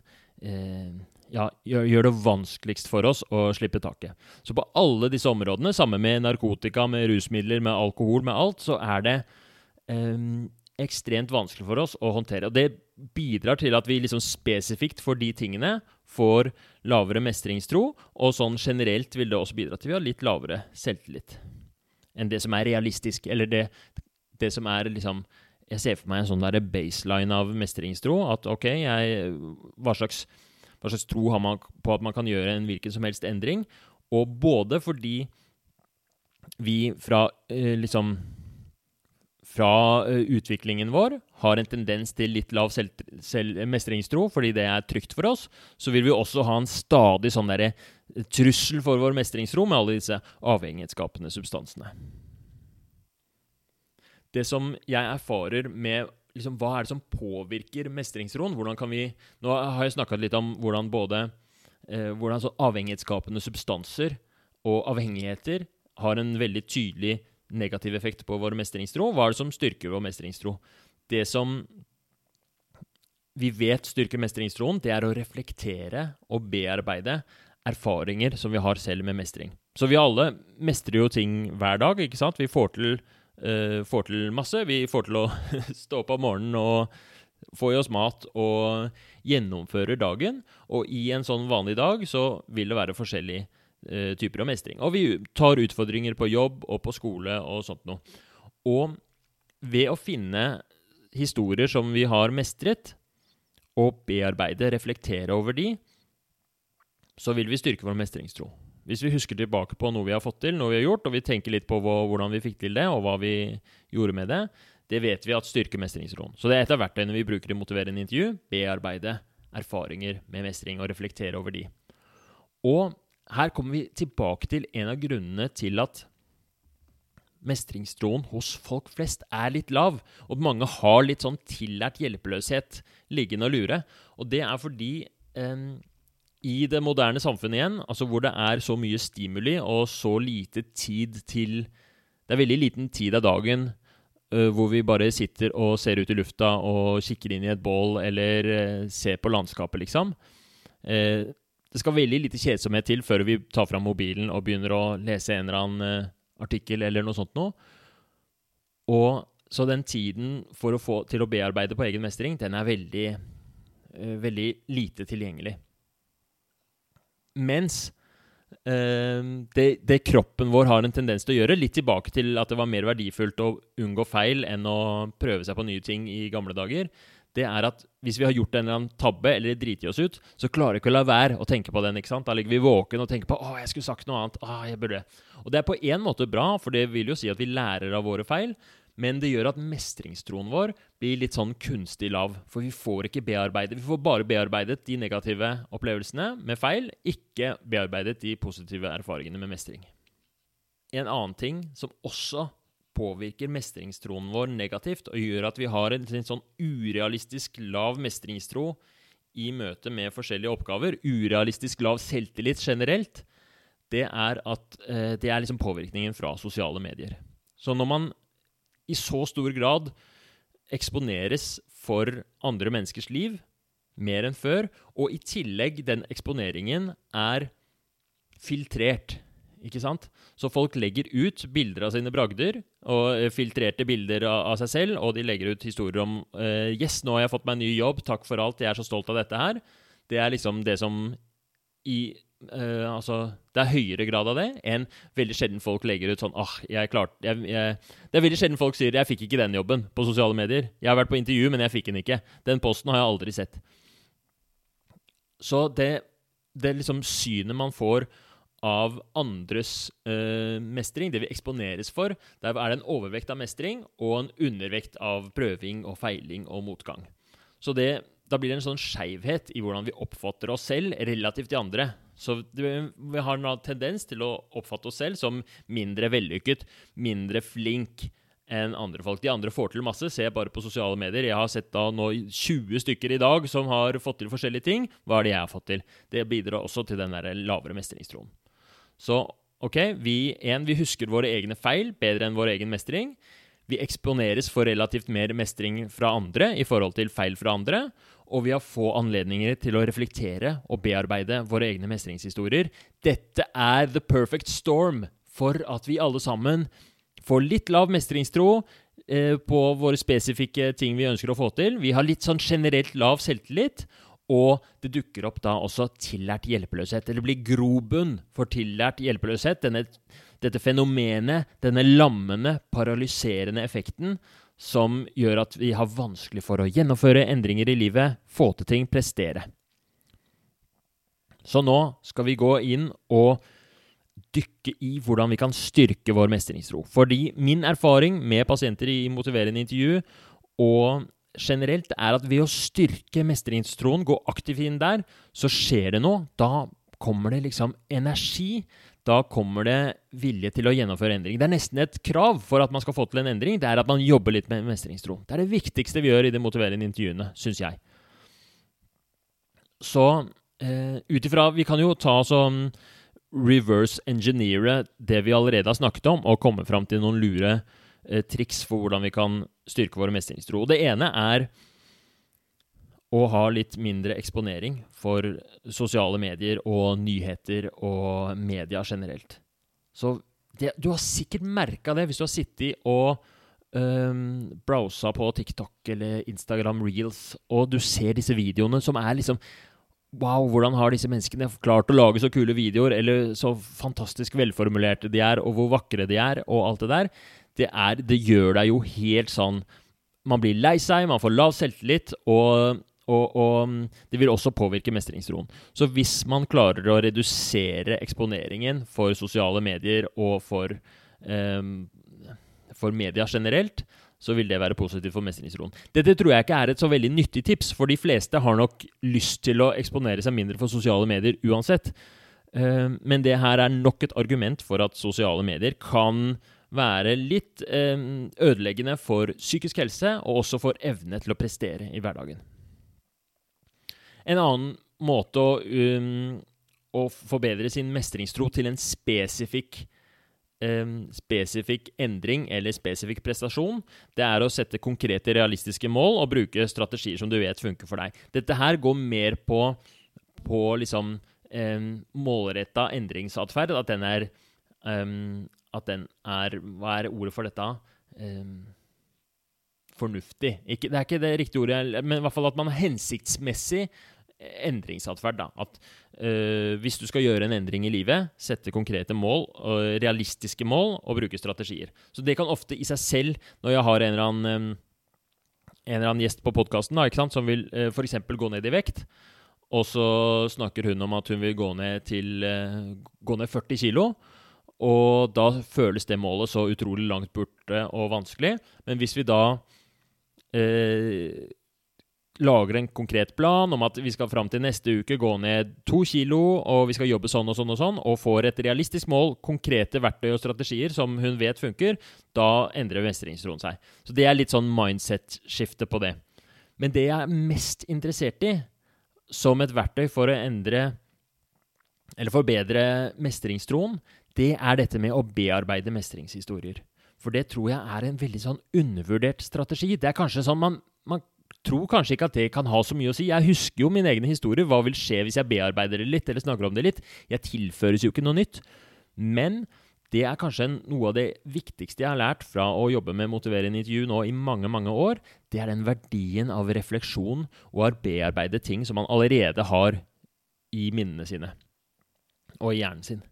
eh, ja, gjør, gjør, det vanskeligst for oss å slippe taket. Så på alle disse områdene, sammen med narkotika, med rusmidler, med alkohol, med alt, så er det eh, ekstremt vanskelig for oss å håndtere. Og det bidrar til at vi liksom spesifikt for de tingene får lavere mestringstro, og sånn generelt vil det også bidra til at vi har litt lavere selvtillit enn det som er realistisk, eller det, det som er liksom Jeg ser for meg en sånn der baseline av mestringstro. At OK, jeg, hva, slags, hva slags tro har man på at man kan gjøre en hvilken som helst endring? Og både fordi vi fra eh, liksom fra uh, utviklingen vår har en tendens til litt lav selv, selv, mestringstro fordi det er trygt for oss, så vil vi også ha en stadig sånn der, eh, trussel for vår mestringstro med alle disse avhengighetsskapende substansene. Det som jeg erfarer med liksom, Hva er det som påvirker mestringsroen? Hvordan kan vi, Nå har jeg snakka litt om hvordan både eh, hvordan avhengighetsskapende substanser og avhengigheter har en veldig tydelig negativ effekt på vår mestringstro? Hva er det som styrker vår mestringstro? Det som vi vet styrker mestringstroen, det er å reflektere og bearbeide erfaringer som vi har selv med mestring. Så vi alle mestrer jo ting hver dag, ikke sant? Vi får til, uh, får til masse. Vi får til å [LAUGHS] stå opp om morgenen og få i oss mat og gjennomføre dagen. Og i en sånn vanlig dag så vil det være forskjellige typer av mestring. Og vi tar utfordringer på jobb og på skole og sånt noe. Og ved å finne historier som vi har mestret, og bearbeide, reflektere over de, så vil vi styrke vår mestringstro. Hvis vi husker tilbake på noe vi har fått til, noe vi har gjort, og vi tenker litt på hvordan vi fikk til det, og hva vi gjorde med det, det vet vi at styrker mestringstroen. Så det er et av verktøyene vi bruker i motiverende intervju. Bearbeide erfaringer med mestring og reflektere over de. Og her kommer vi tilbake til en av grunnene til at mestringstroen hos folk flest er litt lav, og mange har litt sånn tillært hjelpeløshet liggende og lure. Og det er fordi eh, i det moderne samfunnet igjen, altså hvor det er så mye stimuli og så lite tid til Det er veldig liten tid av dagen uh, hvor vi bare sitter og ser ut i lufta og kikker inn i et bål eller uh, ser på landskapet, liksom. Uh, det skal veldig lite kjedsomhet til før vi tar fram mobilen og begynner å lese en eller annen artikkel eller noe sånt noe. Og så den tiden for å få til å bearbeide på egen mestring, den er veldig, veldig lite tilgjengelig. Mens uh, det, det, kroppen vår har en tendens til å gjøre, litt tilbake til at det var mer verdifullt å unngå feil enn å prøve seg på nye ting i gamle dager, det er at hvis vi har gjort en eller annen tabbe eller driti oss ut, så klarer vi ikke å la være å tenke på den. ikke sant? Da ligger vi våken og tenker på 'Å, jeg skulle sagt noe annet'. Å, jeg burde. Og det er på en måte bra, for det vil jo si at vi lærer av våre feil. Men det gjør at mestringstroen vår blir litt sånn kunstig lav. For vi får ikke bearbeidet Vi får bare bearbeidet de negative opplevelsene med feil, ikke bearbeidet de positive erfaringene med mestring. En annen ting som også påvirker mestringstroen vår negativt, og gjør at vi har en sånn urealistisk lav mestringstro i møte med forskjellige oppgaver, urealistisk lav selvtillit generelt, det er at eh, det er liksom påvirkningen fra sosiale medier. Så når man i så stor grad eksponeres for andre menneskers liv mer enn før, og i tillegg den eksponeringen er filtrert. Ikke sant? Så folk legger ut bilder av sine bragder, og eh, filtrerte bilder av, seg selv, og de legger ut historier om uh, 'Yes, nå har jeg fått meg en ny jobb. Takk for alt. Jeg er så stolt av dette her.' Det er liksom det som i Uh, altså, det er høyere grad av det enn veldig sjelden folk legger ut sånn ah, jeg klarte, jeg, Det er veldig sjelden folk sier 'jeg fikk ikke den jobben' på sosiale medier. 'Jeg har vært på intervju, men jeg fikk den ikke'. Den posten har jeg aldri sett. Så det, det liksom synet man får av andres uh, mestring, det vi eksponeres for, der er det en overvekt av mestring og en undervekt av prøving og feiling og motgang. Så det, da blir det en sånn skeivhet i hvordan vi oppfatter oss selv relativt de andre. Så vi har en tendens til å oppfatte oss selv som mindre vellykket, mindre flink enn andre folk. De andre får til masse. Se bare på sosiale medier. Jeg har sett da nå 20 stykker i dag som har fått til forskjellige ting. Hva er det jeg har fått til? Det bidrar også til den der lavere mestringstroen. Så ok, vi, en, vi husker våre egne feil bedre enn vår egen mestring. Vi eksponeres for relativt mer mestring fra andre i forhold til feil fra andre og vi har få anledninger til å reflektere og bearbeide våre egne mestringshistorier. Dette er the perfect storm for at vi alle sammen får litt lav mestringstro eh, på våre spesifikke ting vi ønsker å få til. Vi har litt sånn generelt lav selvtillit. Og det dukker opp da også tillært hjelpeløshet. Eller blir grobunn for tillært hjelpeløshet. Denne, dette fenomenet, denne lammende, paralyserende effekten som gjør at vi har vanskelig for å gjennomføre endringer i livet, få til ting, prestere. Så nå skal vi gå inn og dykke i hvordan vi kan styrke vår mestringstro. Fordi min erfaring med pasienter i motiverende intervju og generelt er at ved å styrke mestringstroen, gå aktivt inn der, så skjer det noe. Da kommer det liksom energi da kommer det vilje til å gjennomføre endring. Det er nesten et krav for at man skal få til en endring. Det er at man jobber litt med mestringstro. Det er det viktigste vi gjør i de motiverende intervjuene, syns jeg. Så eh, ut ifra Vi kan jo ta sånn reverse engineere det vi allerede har snakket om, og komme fram til noen lure eh, triks for hvordan vi kan styrke vår mestringstro. Det ene er å ha litt mindre eksponering for sosiale medier og nyheter og media generelt. Så det, du har sikkert merka det hvis du har sittet og um, browsa på TikTok eller Instagram Reels, og du ser disse videoene som er liksom Wow, hvordan har disse menneskene klart å lage så kule videoer, eller så fantastisk velformulerte de er, og hvor vakre de er, og alt det der. Det, er, det gjør deg jo helt sånn Man blir lei seg, man får lav selvtillit, og Og, og, mm, det vil også påvirke mestringsroen. Så hvis man klarer å redusere eksponeringen for sosiale medier og for, um, for media generelt, så vil det være positivt for mestringsroen. Dette tror jeg ikke er et så veldig nyttig tips, for de fleste har nok lyst til å eksponere seg mindre for sosiale medier uansett. Uh, men det her er nok et argument for at sosiale medier kan være litt uh, ødeleggende for psykisk helse, og også for evne til å prestere i hverdagen. En annen måte å, um, å forbedre sin mestringstro til en spesifikk um, spesifikk endring eller spesifikk prestasjon, det er å sette konkrete, realistiske mål og bruke strategier som du vet funker for deg. Dette her går mer på, på liksom um, målretta endringsatferd. At den er um, At den er Hva er ordet for dette? Um, fornuftig. Ikke, det er ikke det riktige ordet, men i hvert fall at man hensiktsmessig endringsatferd. At øh, hvis du skal gjøre en endring i livet, sette konkrete mål, øh, realistiske mål, og bruke strategier. Så det kan ofte i seg selv, når jeg har en eller annen, øh, en eller annen gjest på podkasten som vil øh, f.eks. gå ned i vekt, og så snakker hun om at hun vil gå ned til øh, gå ned 40 kg. Og da føles det målet så utrolig langt borte og vanskelig. Men hvis vi da eh, lager en konkret plan om at vi skal fram til neste uke gå ned to kilo, og vi skal jobbe sånn og sånn og sånn, og får et realistisk mål, konkrete verktøy og strategier som hun vet funker, da endrer mestringstroen seg. Så det er litt sånn mindset-skifte på det. Men det jeg er mest interessert i som et verktøy for å endre eller forbedre mestringstroen, det er dette med å bearbeide mestringshistorier. For det tror jeg er en veldig sånn undervurdert strategi. Det er kanskje sånn man, man tror kanskje ikke at det kan ha så mye å si. Jeg husker jo min egen historie. Hva vil skje hvis jeg bearbeider det litt, eller snakker om det litt? Jeg tilføres jo ikke noe nytt. Men det er kanskje noe av det viktigste jeg har lært fra å jobbe med motiverende intervju nå i mange mange år. Det er den verdien av refleksjon og å bearbeide ting som man allerede har i minnene sine og i hjernen sin.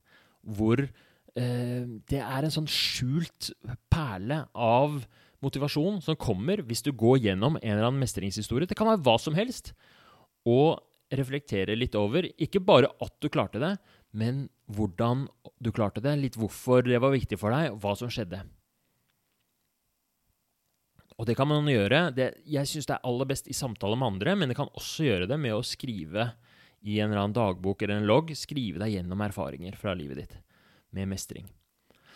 Hvor eh, det er en sånn skjult perle av motivasjon som kommer hvis du går gjennom en eller annen mestringshistorie. Det kan være hva som helst. Og reflektere litt over ikke bare at du klarte det, men hvordan du klarte det, litt hvorfor det var viktig for deg, og hva som skjedde. Og det kan man gjøre. Det, jeg syns det er aller best i samtale med andre, men det kan også gjøre det med å skrive i en eller annen dagbok eller en logg. Skrive deg gjennom erfaringer fra livet ditt med mestring.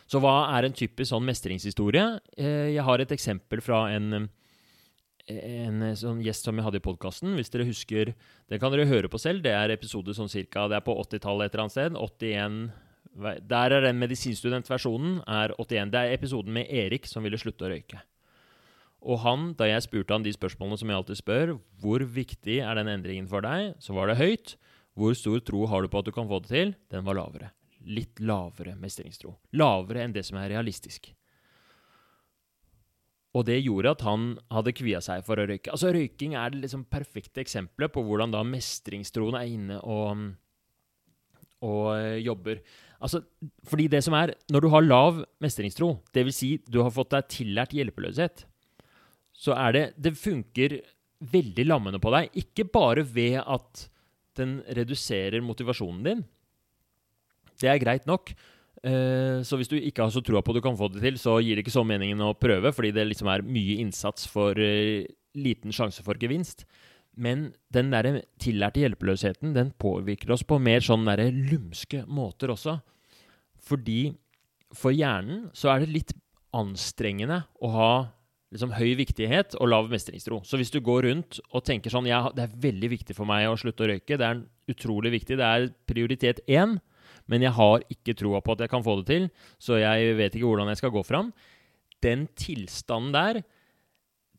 Så hva er en typisk sånn mestringshistorie? Eh, jeg har et eksempel fra en, en sånn gjest som jeg hadde i podkasten. Hvis dere husker Det kan dere høre på selv. Det er episode sånn cirka Det er på 80-tallet et eller annet sted. 81 Der er den medisinstudentversjonen. er 81. Det er episoden med Erik som ville slutte å røyke. Og han, da jeg spurte han de spørsmålene som jeg alltid spør, hvor viktig er den endringen for deg, så var det høyt. Hvor stor tro har du på at du kan få det til? Den var lavere litt lavere mestringstro. Lavere enn det som er realistisk. Og det gjorde at han hadde kvia seg for å røyke. Altså Røyking er det liksom perfekte eksempelet på hvordan da mestringstroen er inne og, og eh, jobber. Altså, fordi det som er, Når du har lav mestringstro, dvs. Si du har fått deg tillært hjelpeløshet, så er det Det funker veldig lammende på deg. Ikke bare ved at den reduserer motivasjonen din, det er greit nok. Uh, så hvis du ikke har så troa på at du kan få det til, så gir det ikke så meningen å prøve, fordi det liksom er mye innsats for uh, liten sjanse for gevinst. Men den der tillærte hjelpeløsheten den påvirker oss på mer sånn der lumske måter også. Fordi for hjernen så er det litt anstrengende å ha liksom høy viktighet og lav mestringstro. Så hvis du går rundt og tenker sånn ja, det er veldig viktig for meg å slutte å røyke, det er utrolig viktig, det er prioritet én, men jeg har ikke troa på at jeg kan få det til, så jeg vet ikke hvordan jeg skal gå fram. Den tilstanden der,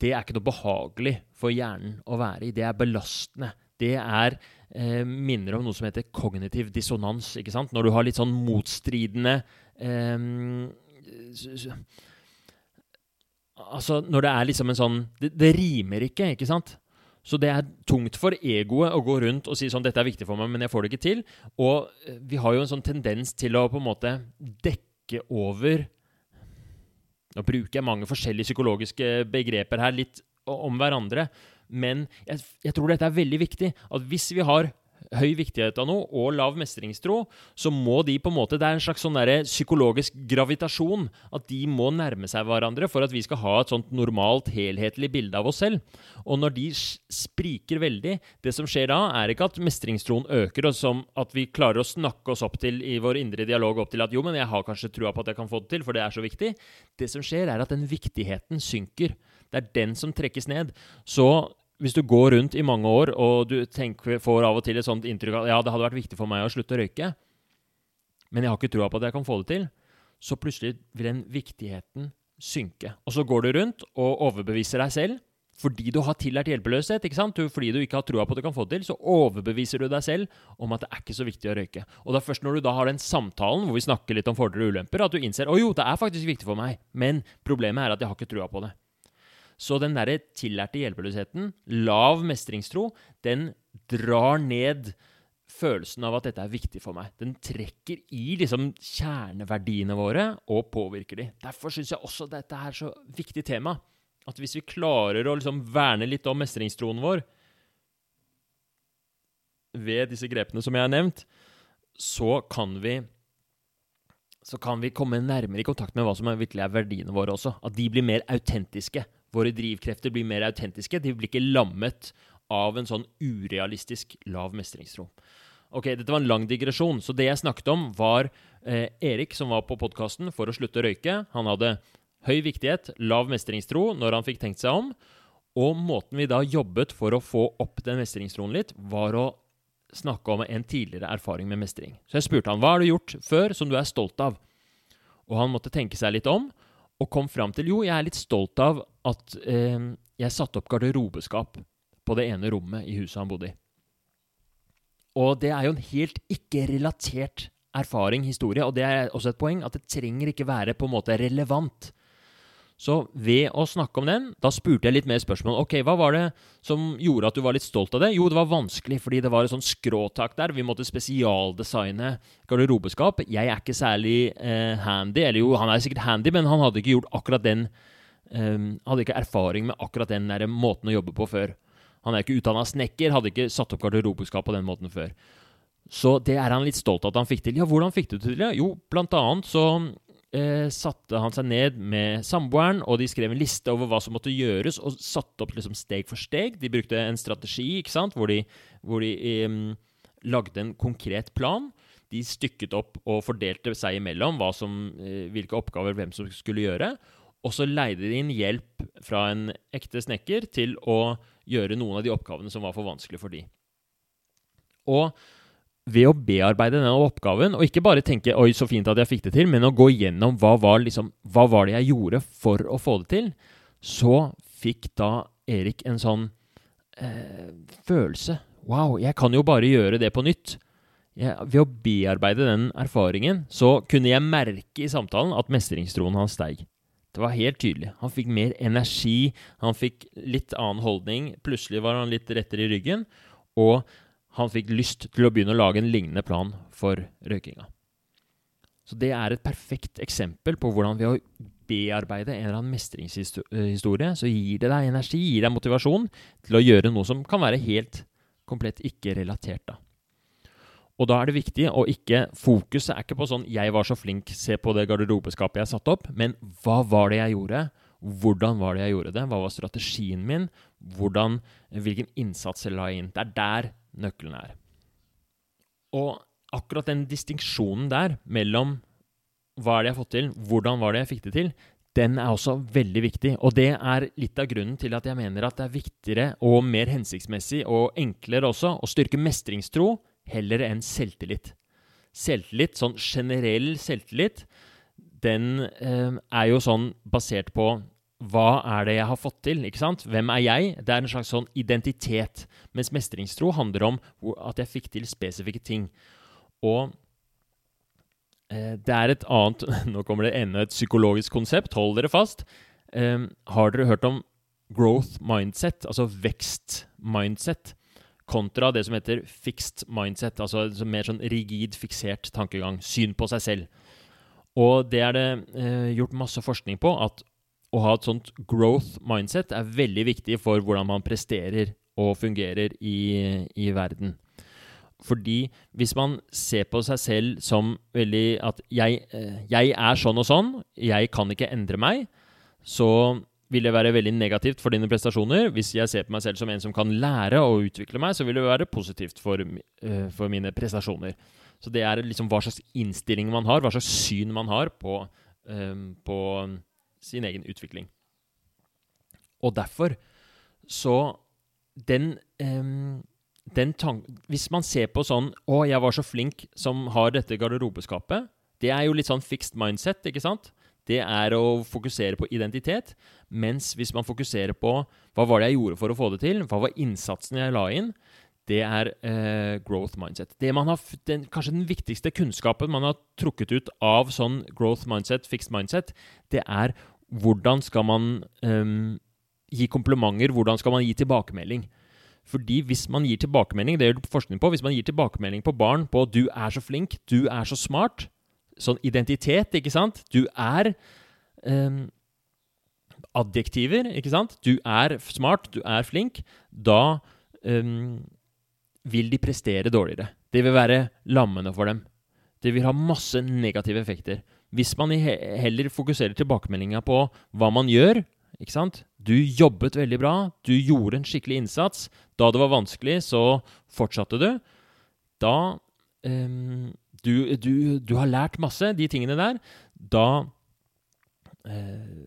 det er ikke noe behagelig for hjernen å være i. Det er belastende. Det er eh, minner om noe som heter kognitiv dissonans. ikke sant? Når du har litt sånn motstridende eh, Altså, når det er liksom en sånn det, det rimer ikke, ikke sant? Så det er tungt for egoet å gå rundt og si sånn 'Dette er viktig for meg, men jeg får det ikke til'. Og eh, vi har jo en sånn tendens til å på en måte dekke over Nå bruker jeg mange forskjellige psykologiske begreper her litt om hverandre, Men jeg, jeg tror dette er veldig viktig. At hvis vi har høy viktighet av noe og lav mestringstro, så må de på en måte Det er en slags sånn psykologisk gravitasjon. At de må nærme seg hverandre for at vi skal ha et sånt normalt, helhetlig bilde av oss selv. Og når de spriker veldig Det som skjer da, er ikke at mestringstroen øker, og som at vi klarer å snakke oss opp til i vår indre dialog opp til at jo, men jeg har kanskje trua på at jeg kan få det til, for det er så viktig. Det som skjer, er at den viktigheten synker. Det er den som trekkes ned. Så hvis du går rundt i mange år og du tenker, får av og til et sånt inntrykk av ja, det hadde vært viktig for meg å slutte å røyke, men jeg har ikke trua på at jeg kan få det til, så plutselig vil den viktigheten synke. Og så går du rundt og overbeviser deg selv fordi du har tillært hjelpeløshet. ikke sant? fordi du ikke har trua på at du kan få det til, så overbeviser du deg selv om at det er ikke så viktig å røyke. Og det er først når du da har den samtalen hvor vi snakker litt om fordeler og ulemper, at du innser å jo, det er faktisk viktig for meg, men problemet er at jeg har ikke trua på det. Så den derre tillærte hjelpeløsheten, lav mestringstro, den drar ned følelsen av at dette er viktig for meg. Den trekker i liksom kjerneverdiene våre og påvirker de. Derfor syns jeg også dette er så viktig tema. At hvis vi klarer å liksom verne litt om mestringstroen vår ved disse grepene som jeg har nevnt, så kan vi så kan vi komme nærmere i kontakt med hva som virkelig er verdiene våre også. At de blir mer autentiske. Våre drivkrefter blir mer autentiske. De blir ikke lammet av en sånn urealistisk lav mestringstro. Ok, Dette var en lang digresjon. Så det jeg snakket om, var eh, Erik som var på podkasten for å slutte å røyke. Han hadde høy viktighet, lav mestringstro når han fikk tenkt seg om. Og måten vi da jobbet for å få opp den mestringstroen litt, var å snakke om en tidligere erfaring med mestring. Så jeg spurte han hva har du gjort før som du er stolt av. Og han måtte tenke seg litt om og kom fram til jo, jeg er litt stolt av at eh, jeg satte opp garderobeskap på det ene rommet i huset han bodde i. Og det er jo en helt ikke-relatert erfaring, historie, og det er også et poeng at det trenger ikke være på en måte relevant. Så ved å snakke om den, da spurte jeg litt mer spørsmål. Ok, Hva var det som gjorde at du var litt stolt av det? Jo, det var vanskelig fordi det var et sånn skråtak der. Vi måtte spesialdesigne garderobeskap. Jeg er ikke særlig eh, handy. Eller jo, han er sikkert handy, men han hadde ikke gjort akkurat den eh, Hadde ikke erfaring med akkurat den der måten å jobbe på før. Han er ikke utdanna snekker, hadde ikke satt opp garderobeskap på den måten før. Så det er han litt stolt av at han fikk til. Ja, hvordan fikk du det til? Jo, blant annet så eh, satte han seg ned med samboeren, og de skrev en liste over hva som måtte gjøres, og satte opp liksom steg for steg. De brukte en strategi ikke sant? hvor de, hvor de eh, lagde en konkret plan. De stykket opp og fordelte seg imellom som, eh, hvilke oppgaver hvem som skulle gjøre. Og så leide de inn hjelp fra en ekte snekker til å gjøre noen av de oppgavene som var for vanskelig for de. Og ved å bearbeide denne oppgaven, og ikke bare tenke 'oi, så fint at jeg fikk det til', men å gå gjennom hva var, liksom, hva var det jeg gjorde for å få det til, så fikk da Erik en sånn eh, følelse. Wow, jeg kan jo bare gjøre det på nytt. Jeg, ved å bearbeide den erfaringen, så kunne jeg merke i samtalen at mestringstroen hans steig. Det var helt tydelig. Han fikk mer energi, han fikk litt annen holdning. Plutselig var han litt rettere i ryggen. Og han fikk lyst til å begynne å lage en lignende plan for røykinga. Så det er et perfekt eksempel på hvordan ved å bearbeide en eller annen mestringshistorie, så gir det deg energi, gir deg motivasjon til å gjøre noe som kan være helt komplett ikke-relatert. da. Og da er det viktig å ikke Fokuset er ikke på sånn 'jeg var så flink, se på det garderobeskapet jeg satte opp', men hva var det jeg gjorde? Hvordan var det jeg gjorde det? Hva var strategien min? Hvordan, hvilken innsats jeg la inn? Det er der nøkkelen er. Og akkurat den distinksjonen der mellom hva er det jeg har fått til, hvordan var det jeg fikk det til, den er også veldig viktig. Og det er litt av grunnen til at jeg mener at det er viktigere og mer hensiktsmessig og enklere også å styrke mestringstro heller enn selvtillit. Selvtillit, sånn generell selvtillit, den eh, er jo sånn basert på hva er det jeg har fått til? ikke sant? Hvem er jeg? Det er en slags sånn identitet. Mens mestringstro handler om at jeg fikk til spesifikke ting. Og eh, det er et annet [LAUGHS] Nå kommer det enda et psykologisk konsept. Hold dere fast. Eh, har dere hørt om growth mindset, altså vekst-mindset, kontra det som heter fixed mindset, altså mer sånn rigid, fiksert tankegang, syn på seg selv. Og det er det eh, gjort masse forskning på, at å ha et sånt growth mindset er veldig viktig for hvordan man presterer og fungerer i, i verden. Fordi hvis man ser på seg selv som veldig at jeg, eh, jeg, er sånn og sånn, jeg kan ikke endre meg, så vil det være veldig negativt for dine prestasjoner. Hvis jeg ser på meg selv som en som kan lære og utvikle meg, så vil det være positivt for, uh, for mine prestasjoner. Så det er liksom hva slags innstilling man har, hva slags syn man har på, um, på sin egen utvikling. Og derfor så Den, um, den Hvis man ser på sånn 'Å, jeg var så flink som har dette garderobeskapet', det er jo litt sånn fixed mindset, ikke sant? Det er å fokusere på identitet. Mens hvis man fokuserer på hva var det jeg gjorde for å få det til, hva var innsatsen jeg la inn, det er eh, growth mindset. Det man har, den, kanskje den viktigste kunnskapen man har trukket ut av sånn growth mindset, fixed mindset, det er hvordan skal man um, gi komplimenter, hvordan skal man gi tilbakemelding. Fordi hvis man gir tilbakemelding, det gjør forskning på, hvis man gir tilbakemelding på barn på 'du er så flink', 'du er så smart', sånn identitet, ikke sant? Du er um, adjektiver, ikke sant? Du er smart, du er flink. Da um, vil de prestere dårligere. Det vil være lammende for dem. Det vil ha masse negative effekter. Hvis man heller fokuserer tilbakemeldinga på hva man gjør ikke sant? Du jobbet veldig bra, du gjorde en skikkelig innsats. Da det var vanskelig, så fortsatte du. Da um, du, du, du, har lært masse, de tingene der. Da uh,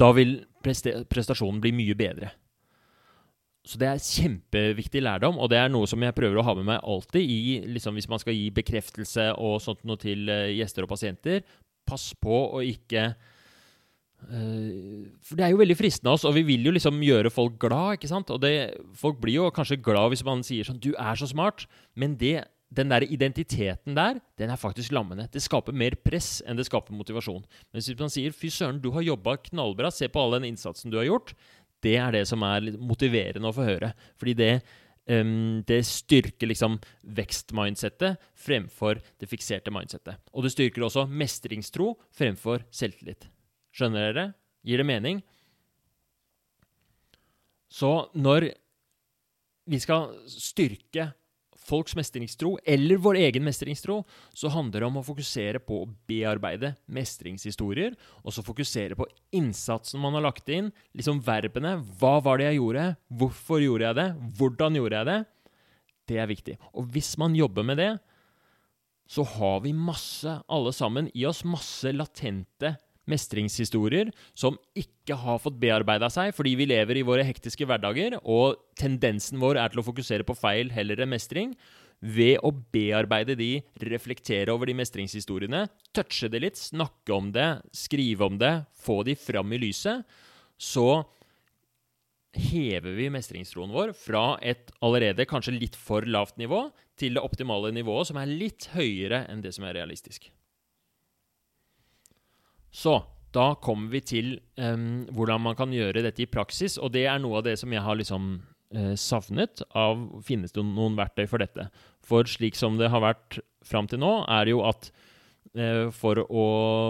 Da vil prestasjonen bli mye bedre. Så det er kjempeviktig lærdom, og det er noe som jeg prøver å ha med meg alltid i, liksom hvis man skal gi bekreftelse og sånt noe til uh, gjester og pasienter. Pass på å ikke uh, For det er jo veldig fristende av oss, og vi vil jo liksom gjøre folk glad, ikke sant? Og det, folk blir jo kanskje glad hvis man sier sånn 'Du er så smart', men det, den der identiteten der, den er faktisk lammende. Det skaper mer press enn det skaper motivasjon. Men hvis man sier 'Fy søren, du har jobba knallbra, se på all den innsatsen du har gjort', det er det som er motiverende å få høre. Fordi det, um, det styrker liksom vekstmindsettet fremfor det fikserte mindsettet. Og det styrker også mestringstro fremfor selvtillit. Skjønner dere? Gir det mening? Så når vi skal styrke folks mestringstro, eller vår egen mestringstro, så handler det om å fokusere på å bearbeide mestringshistorier, og så fokusere på innsatsen man har lagt inn, liksom verbene. Hva var det jeg gjorde? Hvorfor gjorde jeg det? Hvordan gjorde jeg det? Det er viktig. Og hvis man jobber med det, så har vi masse, alle sammen, i oss masse latente mestringshistorier som ikke har fått bearbeida seg fordi vi lever i våre hektiske hverdager, og tendensen vår er til å fokusere på feil heller enn mestring. Ved å bearbeide de, reflektere over de mestringshistoriene, touche det litt, snakke om det, skrive om det, få de fram i lyset, så hever vi mestringstroen vår fra et allerede kanskje litt for lavt nivå til det optimale nivået, som er litt høyere enn det som er realistisk. Så da kommer vi til um, hvordan man kan gjøre dette i praksis, og det er noe av det som jeg har liksom uh, savnet av Finnes det noen verktøy for dette? For slik som det har vært fram til nå, er det jo at uh, for å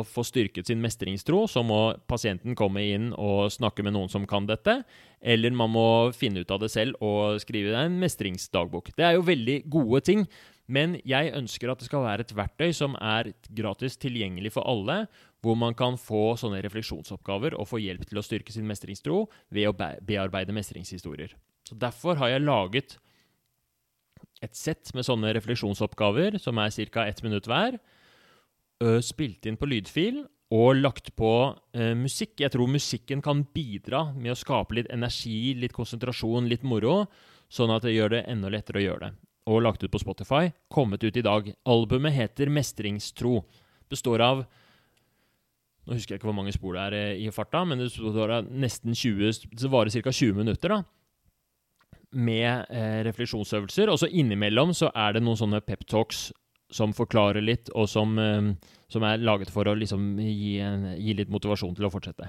få styrket sin mestringstro, så må pasienten komme inn og snakke med noen som kan dette, eller man må finne ut av det selv og skrive en mestringsdagbok. Det er jo veldig gode ting, men jeg ønsker at det skal være et verktøy som er gratis tilgjengelig for alle, hvor man kan få sånne refleksjonsoppgaver og få hjelp til å styrke sin mestringstro ved å bearbeide mestringshistorier. Så Derfor har jeg laget et sett med sånne refleksjonsoppgaver som er ca. ett minutt hver, spilt inn på lydfil og lagt på eh, musikk. Jeg tror musikken kan bidra med å skape litt energi, litt konsentrasjon, litt moro, sånn at det gjør det enda lettere å gjøre det og lagt ut på Spotify, kommet ut i dag. Albumet heter Mestringstro. Består av Nå husker jeg ikke hvor mange spor det er eh, i farta, men det består nesten 20 Det varer ca. 20 minutter, da. Med eh, refleksjonsøvelser. Og så innimellom så er det noen sånne peptalks som forklarer litt, og som, eh, som, er laget for å liksom gi, en, gi litt motivasjon til å fortsette.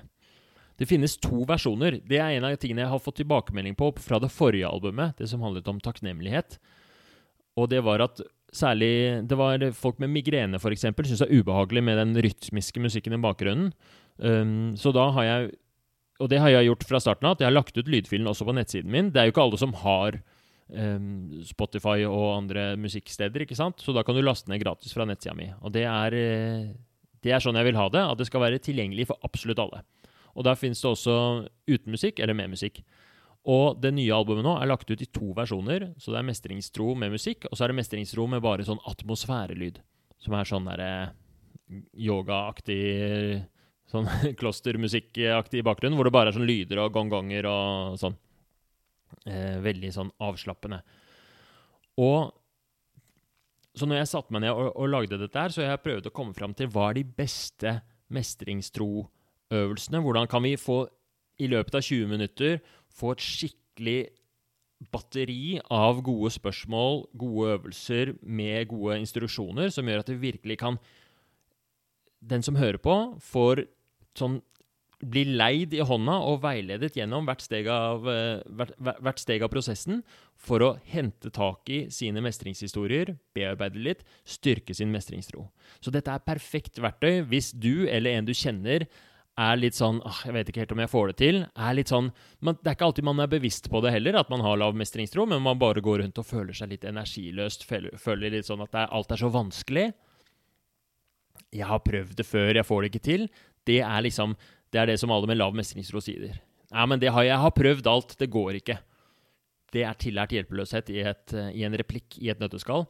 Det finnes to versjoner. Det er en av tingene jeg har fått tilbakemelding på fra det forrige albumet, det som handlet om takknemlighet. Og det var at særlig Det var folk med migrene, f.eks., syntes det er ubehagelig med den rytmiske musikken i bakgrunnen. Um, så da har jeg Og det har jeg gjort fra starten av, at jeg har lagt ut lydfilen også på nettsiden min. Det er jo ikke alle som har um, Spotify og andre musikksteder, ikke sant? Så da kan du laste ned gratis fra nettsida mi. Og det er, eh, det er sånn jeg vil ha det, at det skal være tilgjengelig for absolutt alle. Og der finnes det også uten musikk eller med musikk. Og det nye albumet nå er lagt ut i to versjoner. Så det er mestringstro med musikk, og så er det mestringstro med bare sånn atmosfærelyd. Som er sånn derre yogaaktig Sånn [LAUGHS] klostermusikkaktig bakgrunn, hvor det bare er sånn lyder og gongonger og sånn. Eh, veldig sånn avslappende. Og så når jeg satte meg ned og, og, lagde dette her, så har jeg prøvd å komme fram til hva er de beste mestringstro-øvelsene. Hvordan kan vi få, i løpet av 20 minutter, få et skikkelig batteri av gode spørsmål, gode øvelser med gode instruksjoner, som gjør at det virkelig kan Den som hører på, får sånn blir leid i hånda og veiledet gjennom hvert steg, av, eh, hvert, hvert steg, av, prosessen for å hente tak i sine mestringshistorier, bearbeide litt, styrke sin mestringstro. Så dette er perfekt verktøy hvis du eller en du kjenner er litt sånn åh, 'Jeg vet ikke helt om jeg får det til.' er litt sånn, man, Det er ikke alltid man er bevisst på det heller, at man har lav mestringstro, men man bare går rundt og føler seg litt energiløst, føler, litt sånn at er, alt er så vanskelig. Jeg har prøvd det før, jeg får det ikke til. Det er liksom Det er det som alle med lav mestringstro sier. Ja, men har, jeg har prøvd alt, det går ikke. Det er tillært hjelpeløshet i, et, i en replikk i et nøtteskall.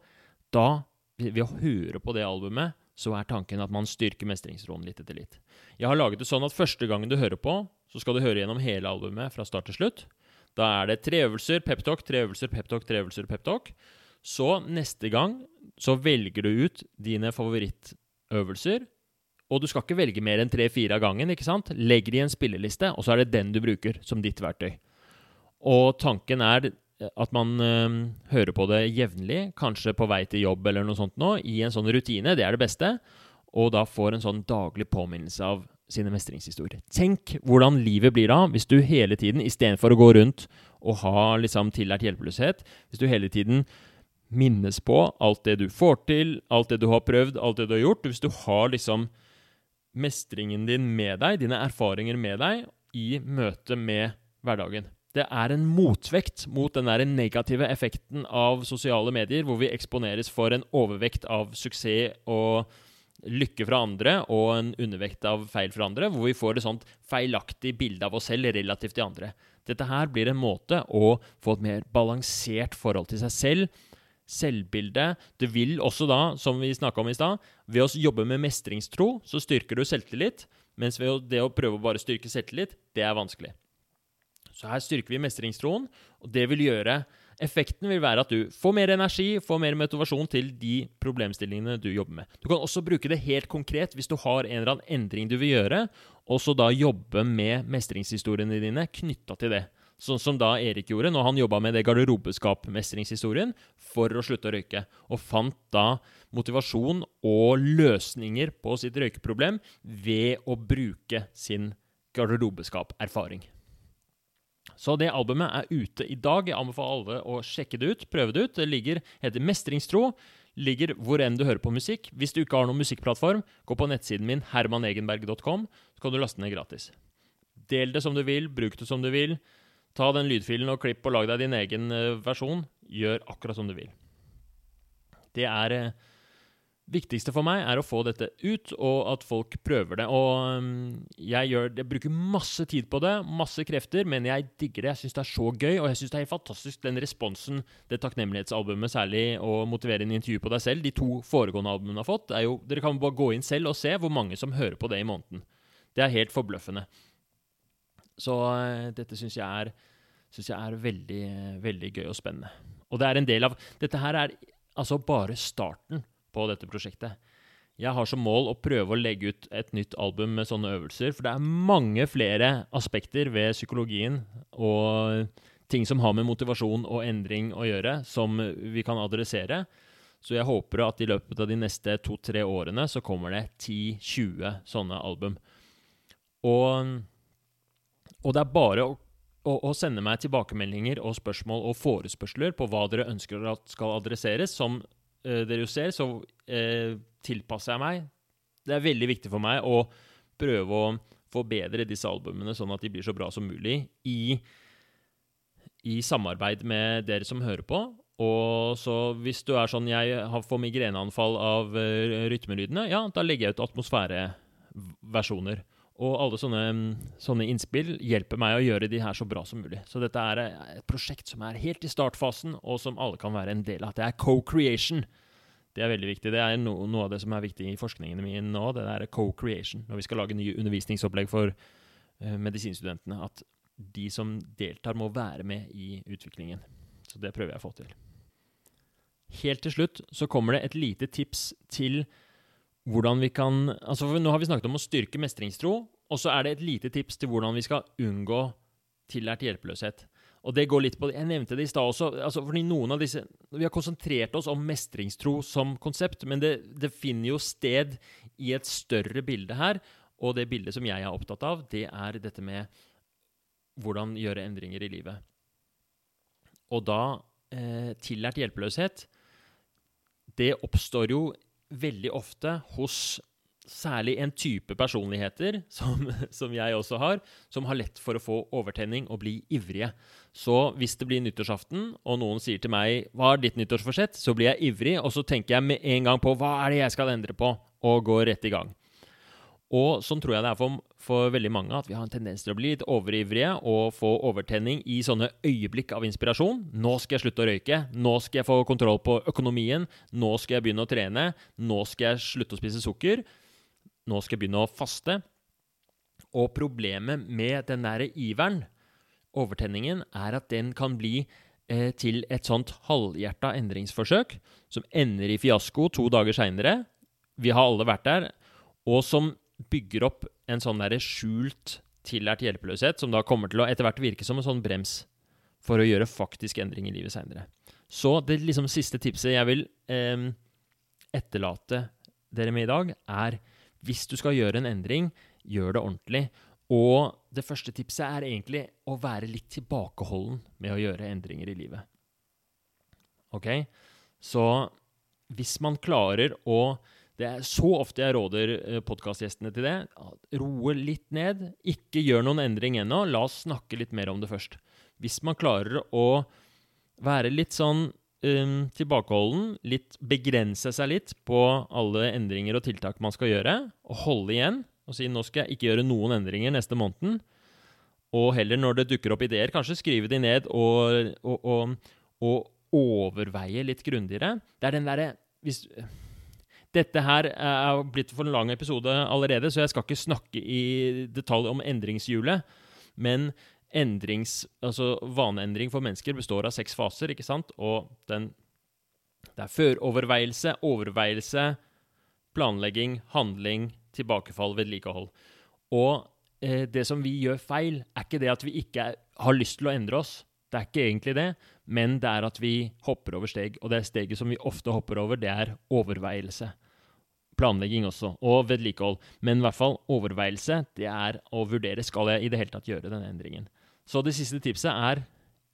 Da, ved å høre på det albumet, så er tanken at man styrker mestringstroen litt etter litt. Jeg har laget det sånn at første gangen du hører på, så skal du høre gjennom hele albumet fra start til slutt. Da er det tre øvelser peptalk, tre øvelser peptalk, tre øvelser peptalk. Så neste gang så velger du ut dine favorittøvelser og du skal ikke velge mer enn tre-fire av gangen. ikke sant? Legg det i en spilleliste, og så er det den du bruker som ditt verktøy. Og tanken er at man øh, hører på det jevnlig, kanskje på vei til jobb eller noe sånt nå, i en sånn rutine. Det er det beste. Og da får en sånn daglig påminnelse av sine mestringshistorier. Tenk hvordan livet blir da hvis du hele tiden, istedenfor å gå rundt og ha liksom tillært hjelpeløshet, hvis du hele tiden minnes på alt det du får til, alt det du har prøvd, alt det du har gjort Hvis du har liksom mestringen din med deg, dine erfaringer med deg, i møte med hverdagen. Det er en motvekt mot den der negative effekten av sosiale medier, hvor vi eksponeres for en overvekt av suksess og lykke fra andre og en undervekt av feil fra andre, hvor vi får et sånt feilaktig bilde av oss selv relativt til andre. Dette her blir en måte å få et mer balansert forhold til seg selv selvbilde. Det vil også da, som vi snakka om i stad, ved å jobbe med mestringstro, så styrker du selvtillit. Mens det å prøve å bare styrke selvtillit, det er vanskelig. Så her styrker vi mestringstroen, og det vil gjøre Effekten vil være at du får mer energi, får mer motivasjon til de problemstillingene du jobber med. Du kan også bruke det helt konkret hvis du har en eller annen endring du vil gjøre, og så da jobbe med mestringshistoriene dine knytta til det. Sånn som da Erik gjorde når han jobba med det garderobeskap-mestringshistorien for å slutte å røyke. Og fant da motivasjon og løsninger på sitt røykeproblem ved å bruke sin garderobeskap-erfaring. Så det albumet er ute i dag. Jeg anbefaler alle å sjekke det ut, prøve det ut. Det ligger, heter Mestringstro. Ligger hvor enn du hører på musikk. Hvis du ikke har noen musikkplattform, gå på nettsiden min hermanegenberg.com, så kan du laste ned gratis. Del det som du vil, bruk det som du vil. Ta den lydfilen og klipp og lag deg din egen uh, versjon. Gjør akkurat som du vil. Det er uh, viktigste for meg er å få dette ut, og at folk prøver det. Og um, jeg, gjør, jeg, bruker masse tid på det, masse krefter, men jeg digger det. Jeg syns det er så gøy, og jeg syns det er helt fantastisk den responsen det takknemlighetsalbumet, særlig å motivere en intervju på deg selv, de to foregående albumene har fått. Jo, dere kan bare gå inn selv og se hvor mange som hører på det i måneden. Det er helt forbløffende. Så uh, dette syns jeg, synes jeg er veldig, veldig gøy og spennende. Og det er en del av Dette her er altså bare starten på dette prosjektet. Jeg har som mål å prøve å legge ut et nytt album med sånne øvelser, for det er mange flere aspekter ved psykologien og ting som har med motivasjon og endring å gjøre, som vi kan adressere. Så jeg håper at i løpet av de neste to-tre årene så kommer det 10-20 sånne album. Og og det er bare å, å, å, sende meg tilbakemeldinger og spørsmål og forespørsler på hva dere ønsker at skal adresseres. Som dere jo ser, så uh, tilpasser jeg meg. Det er veldig viktig for meg å prøve å forbedre disse albumene sånn at de blir så bra som mulig i, i samarbeid med dere som hører på. Og så hvis du er sånn jeg får migreneanfall av uh, rytmelydene, ja, da legger jeg ut atmosfæreversjoner. Og alle sånne, sånne, innspill hjelper meg å gjøre de her så bra som mulig. Så dette er et prosjekt som er helt i startfasen, og som alle kan være en del av. Det er co-creation. Det er veldig viktig. Det er no, noe av det som er viktig i forskningen min nå. Det er co-creation. Når vi skal lage nye undervisningsopplegg for uh, medisinstudentene. At de som deltar, må være med i utviklingen. Så det prøver jeg å få til. Helt til slutt så kommer det et lite tips til hvordan vi kan altså Nå har vi snakket om å styrke mestringstro, og så er det et lite tips til hvordan vi skal unngå tillært hjelpeløshet. Og det går litt på, Jeg nevnte det i stad også. altså fordi noen av disse, Vi har konsentrert oss om mestringstro som konsept, men det, det, finner jo sted i et større bilde her. Og det bildet som jeg er opptatt av, det er dette med hvordan gjøre endringer i livet. Og da eh, tillært hjelpeløshet Det oppstår jo veldig ofte hos særlig en type personligheter, [LAUGHS] som, som, jeg også har, som har lett for å få overtenning og bli ivrige. Så hvis det blir nyttårsaften, og noen sier til meg 'Hva er ditt nyttårsforsett?', så blir jeg ivrig, og så tenker jeg med en gang på 'Hva er det jeg skal endre på?' og går rett i gang. Og sånn tror jeg det er for, for, veldig mange, at vi har en tendens til å bli litt overivrige og få overtenning i sånne øyeblikk av inspirasjon. 'Nå skal jeg slutte å røyke. Nå skal jeg få kontroll på økonomien. Nå skal jeg begynne å trene. Nå skal jeg slutte å spise sukker. Nå skal jeg begynne å faste.' Og problemet med den der iveren, overtenningen, er at den kan bli eh, til et sånt halvhjerta endringsforsøk som ender i fiasko to dager seinere. Vi har alle vært der. Og som bygger opp en sånn derre skjult, tillært hjelpeløshet, som da kommer til å etter hvert virke som en sånn brems for å gjøre faktisk endring i livet seinere. Så det liksom siste tipset jeg vil eh, etterlate dere med i dag, er hvis du skal gjøre en endring, gjør det ordentlig. Og det første tipset er egentlig å være litt tilbakeholden med å gjøre endringer i livet. Ok? Så hvis man klarer å det er så ofte jeg råder eh, podkastgjestene til det. Roe litt ned. Ikke gjør noen endring ennå. La oss snakke litt mer om det først. Hvis man klarer å være litt sånn um, tilbakeholden, litt begrense seg litt på alle endringer og tiltak man skal gjøre, og holde igjen og si nå skal jeg ikke gjøre noen endringer neste måneden, og heller når det dukker opp ideer, kanskje skrive de ned og, og, og, og overveie litt grundigere. Det er den derre dette her er blitt for en lang episode allerede, så jeg skal ikke snakke i detalj om endringshjulet. Men endrings, altså vaneendring for mennesker består av seks faser, ikke sant? Og den, det er føroverveielse, overveielse, planlegging, handling, tilbakefall, vedlikehold. Og eh, det som vi gjør feil, er ikke det at vi ikke er, har lyst til å endre oss. Det er ikke egentlig det, men det er at vi hopper over steg. Og det steget som vi ofte hopper over, det er overveielse. Planlegging også, og vedlikehold. Men i hvert fall overveielse, det er å vurdere skal jeg i det hele tatt gjøre denne endringen. Så det siste tipset er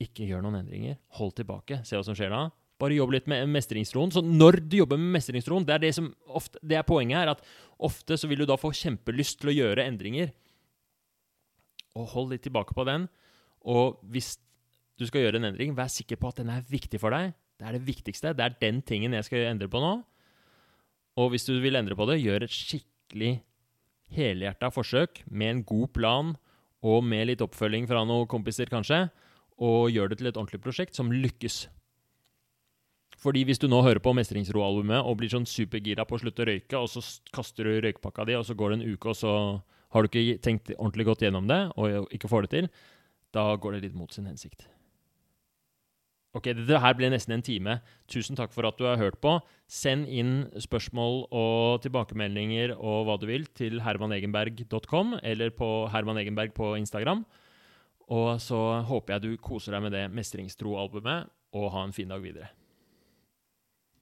ikke gjør noen endringer. Hold tilbake. Se hva som skjer da. Bare jobb litt med mestringstroen. Så når du jobber med mestringstroen, det er det som ofte, det er poenget her, at ofte så vil du da få kjempelyst til å gjøre endringer. Og hold litt tilbake på den. Og hvis du skal gjøre en endring, vær sikker på at den er viktig for deg. Det er det viktigste. Det er den tingen jeg skal endre på nå. Og hvis du vil endre på det, gjør et skikkelig helhjerta forsøk med en god plan og med litt oppfølging fra noen kompiser, kanskje, og gjør det til et ordentlig prosjekt som lykkes. Fordi hvis du nå hører på Mestringsro-albumet og blir sånn supergira på å slutte å røyke, og så kaster du røykepakka di, og så går det en uke, og så har du ikke tenkt ordentlig godt gjennom det, og ikke får det til, da går det litt mot sin hensikt. Ok, dette her ble nesten en time. Tusen takk for at du har hørt på. Send inn spørsmål og tilbakemeldinger og hva du vil til hermanegenberg.com eller på hermanegenberg på Instagram. Og så håper jeg du koser deg med det Mestringstro-albumet, og ha en fin dag videre.